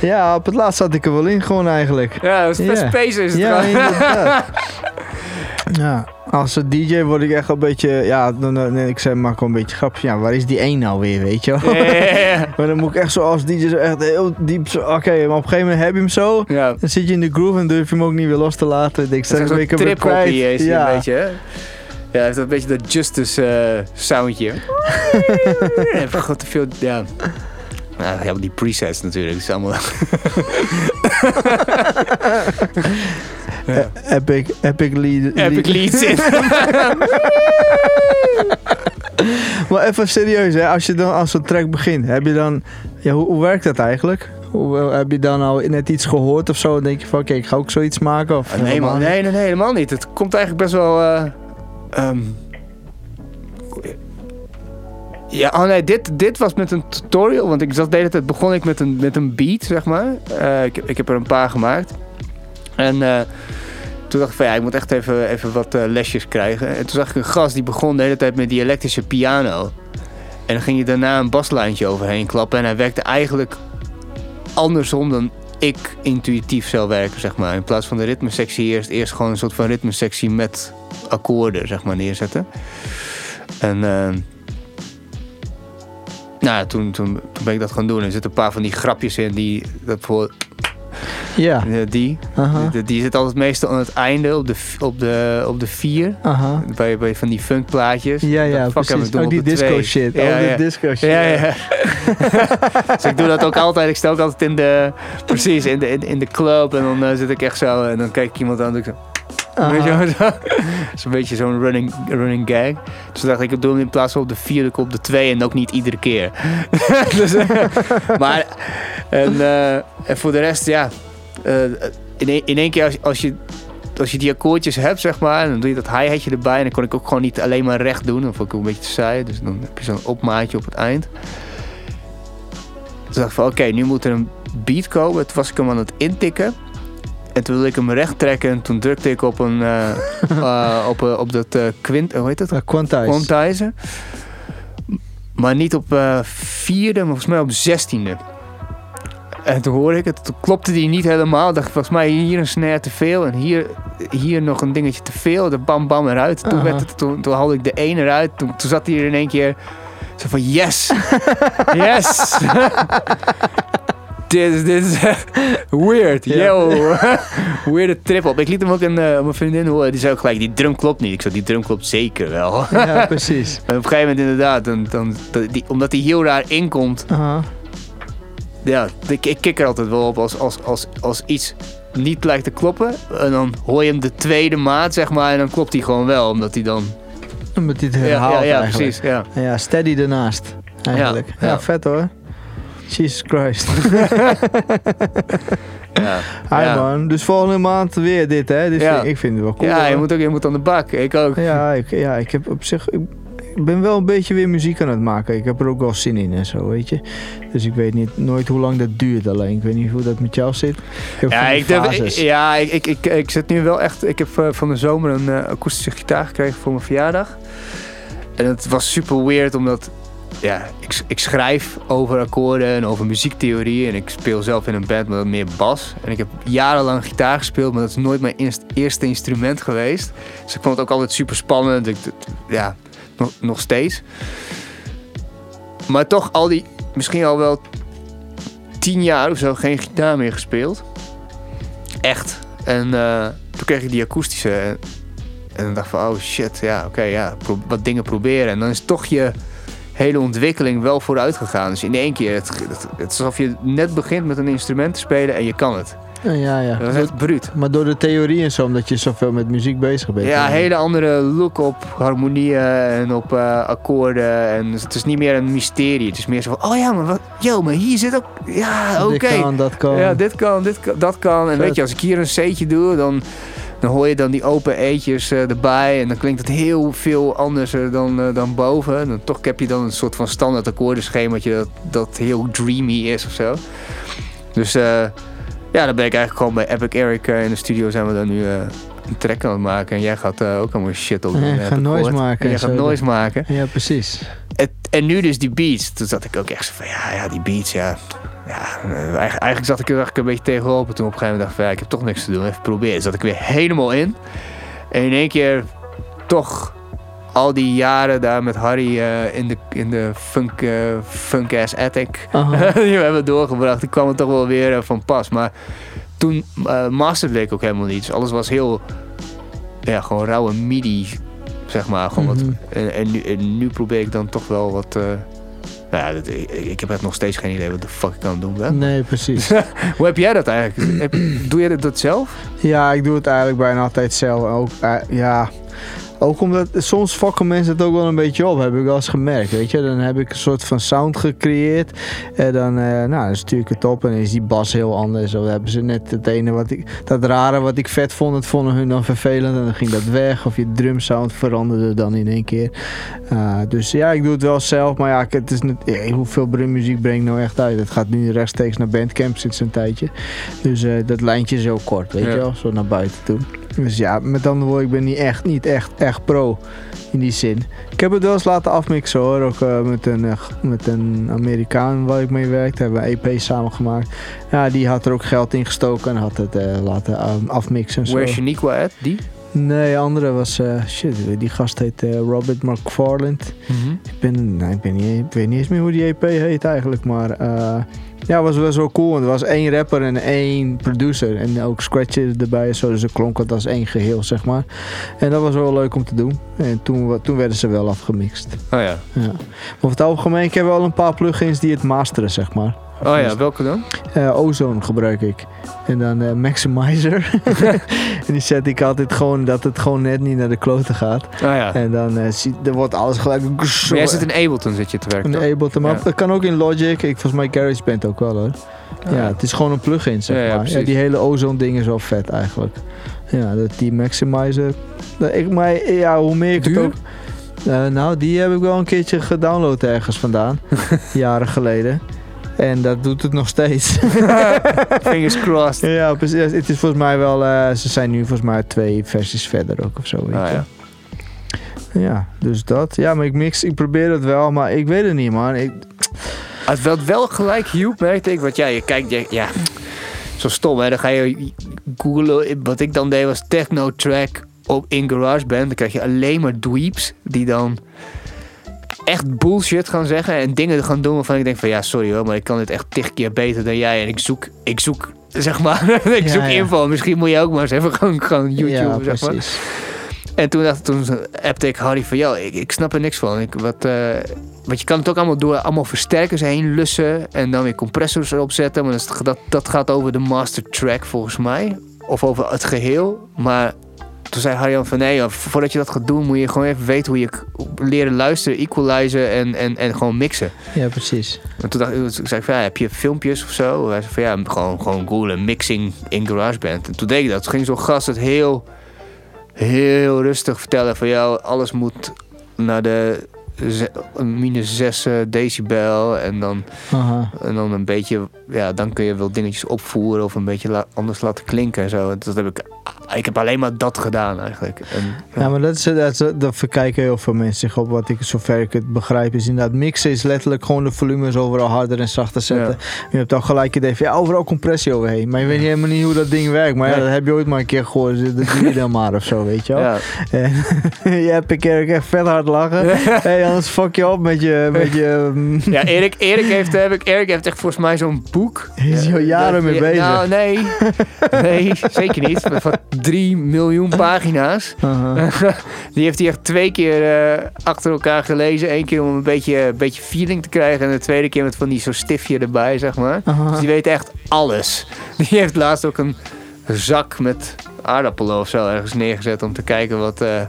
Ja, op het laatst zat ik er wel in gewoon eigenlijk. Ja, dat is best space is het Ja, wel. inderdaad. ja, als een DJ word ik echt een beetje... Ja, dan, dan, nee, ik zei maar gewoon een beetje grappig. Ja, waar is die één nou weer, weet je wel? Ja, maar dan moet ik echt zo als DJ zo echt heel diep zo... Oké, maar op een gegeven moment heb je hem zo. Ja. Dan zit je in de groove en durf je hem ook niet weer los te laten. Ik denk, Dat straks ben hem weer kwijt. is hij ja. een beetje, hè? Ja, hij heeft een beetje dat Justice eh, soundje. Even gewoon te veel, ja. Nou, ja, die presets natuurlijk. Dat is allemaal... E- Epic, epic lead. Epic leads in. maar even serieus, hè? als je dan als zo'n track begint, heb je dan, ja, hoe, hoe werkt dat eigenlijk? Hoe, eh, heb je dan al net iets gehoord of zo? Dan denk je van, oké, ik ga ook zoiets maken? Of nee, man, nee, nee, nee, helemaal niet. Het komt eigenlijk best wel. eh, ehm, ja, oh nee, dit, dit was met een tutorial. Want ik zat de hele tijd begon ik met een, met een beat, zeg maar. Eh, ik, ik heb er een paar gemaakt. En eh, toen dacht ik van ja, ik moet echt even, even wat eh, lesjes krijgen. En toen zag ik een gast die begon de hele tijd met die elektrische piano. En dan ging je daarna een baslijntje overheen klappen. En hij werkte eigenlijk andersom dan ik intuïtief zou werken, zeg maar. In plaats van de ritmesectie eerst, eerst gewoon een soort van ritmesectie met akkoorden, zeg maar, neerzetten. En nou, ja, toen, toen, toen ben ik dat gaan doen. Er zitten een paar van die grapjes in die, dat voor, Ja. eh, die, Aha. die, die zit altijd meestal aan het einde op de, op de, op de vier. Aha. Bij, bij van die funkplaatjes. Ja, ja, Dat precies. heb ik doen Ook op die disco twee. shit. Ja, Oh, die disco shit. Ja, ja. dus ik doe dat ook altijd. Ik stel ook altijd in de, precies, in de, in, in de club. En dan eh, zit ik echt zo en dan kijk ik iemand aan en ik zo. Aha. Weet je wel is een beetje zo'n running, running gag. Dus dacht ik, ik doe hem in plaats van op de vier, doe ik op de twee en ook niet iedere keer. dus, eh, maar, en, eh, en voor de rest, ja. eh, in, één- in één keer als, als je als je die akkoordjes hebt, zeg maar, dan doe je dat hi-hatje erbij. En dan kon ik ook gewoon niet alleen maar recht doen. Dan vond ik ook een beetje te saai. Dus dan heb je zo'n opmaatje op het eind. Toen dacht ik van, oké, nu moet er een beat komen. Toen was ik hem aan het intikken. En toen wilde ik hem recht trekken. En toen drukte ik op een, eh, eh, op, eh, op dat eh quint, hoe heet dat? Uh, quantize. Quantizer. Maar niet op vierde, maar volgens mij op zestiende. En toen hoorde ik het, toen klopte die niet helemaal. Dacht ik, volgens mij hier een snare te veel en hier, hier nog een dingetje te veel. De bam bam eruit. Toen, werd het, toen, toen haalde ik de ene eruit. Toen, toen zat hij er in één keer zo van yes, yes. dit, is- dit is echt weird, Ja. yo. Weirde trip op. Ik liet hem ook aan eh, mijn vriendin horen. Die zei ook gelijk, die drum klopt niet. Ik zei, die drum klopt zeker wel. Ja, precies. En op een gegeven moment inderdaad, dan, dan, die, omdat hij heel raar inkomt, Aha. ja, ik, ik kik er altijd wel op als, als, als, als iets niet lijkt te kloppen. En dan hoor je hem de tweede maat, zeg maar, en dan klopt hij gewoon wel, omdat hij dan... Omdat hij het Ja, herhaalt ja, ja, eigenlijk. precies, ja. Ja, steady ernaast. Eigenlijk. Ja, ja. vet hoor. Jesus Christ. Ja, Hi ja. man. Dus volgende maand weer dit hè. Dus Ja. ik vind het wel cool. ja, je moet ook je moet aan de bak. Ik ook. Ja, ik, ja, ik heb op zich. Ik, ik ben wel een beetje weer muziek aan het maken. Ik heb er ook wel zin in en zo, weet je. Dus ik weet niet, nooit hoe lang dat duurt alleen. Ik weet niet hoe dat met jou zit. Ik Ja, ik, durf- ja ik, ik, ik, ik zit nu wel echt... Ik heb eh, van de zomer een eh, akoestische gitaar gekregen voor mijn verjaardag. En het was super weird, omdat... Ja, ik, ik schrijf over akkoorden en over muziektheorie. En ik speel zelf in een band met meer bas. En ik heb jarenlang gitaar gespeeld, maar dat is nooit mijn eerst- eerste instrument geweest. Dus ik vond het ook altijd super spannend. Ik, ja, nog, nog steeds. Maar toch al die... Misschien al wel tien jaar of zo geen gitaar meer gespeeld. Echt. En eh, toen kreeg ik die akoestische. En, dan dacht ik van, oh shit, ja, oké, ja, wat dingen proberen. En dan is toch je hele ontwikkeling wel vooruit gegaan. Dus in één keer, het, het, het is alsof je net begint met een instrument te spelen en je kan het. Ja, ja. Dat is echt bruut. Maar door de theorie en zo, omdat je zoveel met muziek bezig bent. Ja, een hele andere look op harmonieën en op eh, akkoorden. En het is niet meer een mysterie. Het is meer zo van, oh ja, maar wat, yo, maar hier zit ook, ja, oké. Dit kan, dat kan. Ja, dit kan, dit kan, dat kan. En Vet. weet je, als ik hier een C'tje doe, dan, dan hoor je dan die open eetjes eh, erbij. En dan klinkt het heel veel anders eh, dan, eh, dan boven. En dan, toch heb je dan een soort van standaard akkoordenschemaatje dat, dat heel dreamy is of zo. Dus ja, dan ben ik eigenlijk gewoon bij Epic Eric in de studio zijn we dan nu een track aan het maken. En jij gaat ook allemaal shit op doen. Ja, ik ga noise maken En jij gaat noise maken. Ja, precies. En nu dus die beats. Toen zat ik ook echt zo van, ja, ja die beats, ja. Ja, eh, eigenlijk, zat ik er eigenlijk een beetje tegenop. Toen op een gegeven moment dacht ik van, ja, ik heb toch niks te doen. Even proberen. Zat ik weer helemaal in. En in één keer toch al die jaren daar met Harry eh, in de, in de funk, eh, funk ass attic die we hebben doorgebracht. Die kwam het toch wel weer van pas. Maar toen masterde ik ook helemaal niets. Alles was heel, ja, gewoon rauwe midi, zeg maar. Gewoon Mhm. wat, en, en, nu, en nu probeer ik dan toch wel wat... nou ja, dat, ik, ik heb echt nog steeds geen idee wat de fuck ik kan doen ben. Nee, precies. Hoe heb jij dat eigenlijk? Heb- doe je dat zelf? Ja, ik doe het eigenlijk bijna altijd zelf. Ook, eh, ja, ook omdat soms fokken mensen het ook wel een beetje op, heb ik wel eens gemerkt. Weet je, dan heb ik een soort van sound gecreëerd. En dan, eh, nou, dan stuur ik het op en is die bas heel anders. Of hebben ze net het ene wat ik, dat rare wat ik vet vond, dat vonden hun dan vervelend. En dan ging dat weg. Of je drumsound veranderde dan in één keer. Uh, dus ja, ik doe het wel zelf. Maar ja, het is net, ja, hoeveel drummuziek breng ik nou echt uit? Het gaat nu rechtstreeks naar Bandcamp sinds een tijdje. Dus eh, dat lijntje is heel kort, weet Ja. je wel? Zo naar buiten toe. Dus ja, met andere woorden, ik ben niet echt, niet echt, echt pro in die zin. Ik heb het wel eens laten afmixen hoor. Ook eh, met, een, eh, met een Amerikaan waar ik mee werkte. Hebben we EP samengemaakt. Ja, die had er ook geld in gestoken en had het eh, laten eh, afmixen. Where's Shaniqua at? Die? Nee, andere was... eh, shit, die gast heet eh, Robert McFarland. Ik, ben, nee, ik, ben niet, ik weet niet eens meer hoe die EP heet eigenlijk. Maar eh, ja, was wel zo cool. Want er was één rapper en één producer. En ook scratches erbij. Zo, dus het klonk het als één geheel, zeg maar. En dat was wel leuk om te doen. En toen, toen werden ze wel afgemixt. Oh ja. Ja. Maar over het algemeen, ik heb wel een paar plugins die het masteren, zeg maar. Oh ja, welke dan? Eh, Ozone gebruik ik. En dan eh, Maximizer. en die zet ik altijd gewoon dat het gewoon net niet naar de kloten gaat. Oh ja. En dan eh, zie, er wordt alles gelijk... Maar jij zit in Ableton zit je te werken, Een toch? Ableton, maar Ja. dat kan ook in Logic. Ik, volgens mij GarageBand ook wel hoor. Ja, Ja. het is gewoon een plugin zeg maar. Ja, die hele Ozone ding is wel vet eigenlijk. Ja, dat, die Maximizer. Dat Ik, maar ja, hoe meer ik het ook... Nou, die heb ik wel een keertje gedownload ergens vandaan. jaren geleden. En dat doet het nog steeds. Fingers crossed. Ja, precies. Het is volgens mij wel... eh, ze zijn nu volgens mij twee versies verder ook of zo. Weet Ah, je. ja. ja, dus dat. Ja, maar ik mix... Ik probeer het wel, maar ik weet het niet, man. Ik, Het wel wel gelijk hielp, merkte ik. Want ja, je kijkt, je- ja, zo stom hè. Dan ga je googlen. Wat ik dan deed was techno track op in GarageBand. Dan krijg je alleen maar dweeps die dan echt bullshit gaan zeggen en dingen gaan doen waarvan ik denk van ja, sorry hoor, maar ik kan dit echt tig keer beter dan jij. En ik zoek, ik zoek zeg maar, ik Ja, zoek ja. info. Misschien moet je ook maar eens even gewoon, gewoon YouTube, zeg maar. En toen dacht toen appte ik Harry van, ja, ik, ik snap er niks van. Ik, wat, eh, want je kan het ook allemaal door allemaal versterkers heen lussen en dan weer compressors erop zetten. Maar dat, dat gaat over de master track volgens mij. Of over het geheel. Maar toen zei Harry van, nee, joh, voordat je dat gaat doen moet je gewoon even weten hoe je leren luisteren, equalizen en, en, en gewoon mixen. Ja, precies. En toen dacht ik, toen zei ik van, ja, heb je filmpjes of zo? Hij zei van, ja, gewoon, gewoon googlen, mixing in GarageBand. En toen deed ik dat. Toen ging zo'n gast het heel, heel rustig vertellen van, ja, alles moet naar de minus 6 decibel. En dan, Aha. en dan een beetje, ja, dan kun je wel dingetjes opvoeren of een beetje la- anders laten klinken en zo. Dat heb ik, ik heb alleen maar dat gedaan eigenlijk. En, Ja, maar dat, is, dat, is, dat verkijken heel veel mensen zich op. Wat ik, zover ik het begrijp, is inderdaad mixen is letterlijk gewoon de volumes overal harder en zachter zetten. Je hebt dan gelijk idee van ja, overal compressie overheen. Maar je weet helemaal niet hoe dat ding werkt. Maar ja, dat heb je ooit maar een keer gehoord. Dat doe je dan maar of zo, weet je wel. Ja. En je hebt een keer ook echt vet hard lachen. hey, anders fuck je op met je... Met je mm, Ja, Erik, Erik, heeft, heb ik, Erik heeft echt volgens mij zo'n boek. Hij is al jaren mee bezig. Nou, nee. Nee, zeker niet. Van 3 miljoen pagina's. Die heeft hij echt twee keer eh, achter elkaar gelezen. Eén keer om een beetje, een beetje feeling te krijgen. En de tweede keer met van die zo'n stiftje erbij, zeg maar. Dus die weet echt alles. Die heeft laatst ook een zak met aardappelen of zo ergens neergezet. Om te kijken wat, eh,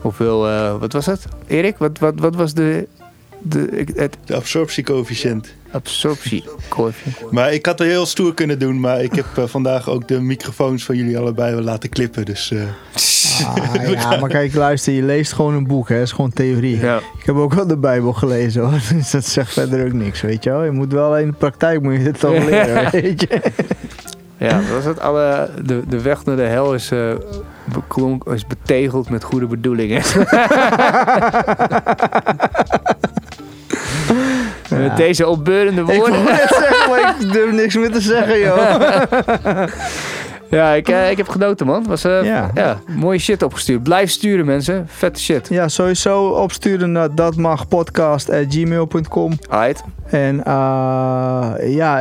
hoeveel... eh, wat was het? Erik, wat, wat, wat was de... de het De absorptiecoëfficiënt. absorptiecoëfficiënt? Maar ik had er heel stoer kunnen doen, maar ik heb eh, vandaag ook de microfoons van jullie allebei wel laten klippen. Dus eh, Ah, ja, maar kijk, luister, je leest gewoon een boek, hè. Het is gewoon theorie. Ja. Ik heb ook wel de Bijbel gelezen, hoor. Dus dat zegt verder ook niks, weet je wel. Je moet wel in de praktijk moet je het dan leren, weet je. Ja, dat was het alle, de, de weg naar de hel is, eh, beklonk, is betegeld met goede bedoelingen. Met deze opbeurende Ik woorden. net zeggen, maar ik durf niks meer te zeggen, joh. Ja, ik, eh, ik heb genoten, man. Was, eh, Ja. ja. mooie shit opgestuurd. Blijf sturen, mensen. Vette shit. Ja, sowieso opsturen naar datmagpodcast.gmail.com. Aight. En eh, ja,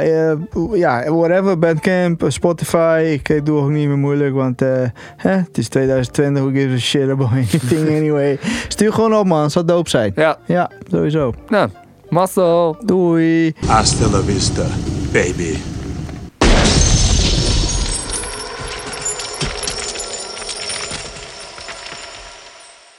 ja, whatever, Bandcamp, Spotify. Ik doe ook niet meer moeilijk, want eh, hè, het is 2020. Who gives a shit about anything anyway. Stuur gewoon op, man. Zou dope zijn. Ja. Ja, sowieso. Nou, mazzel. Doei. Hasta la vista, baby.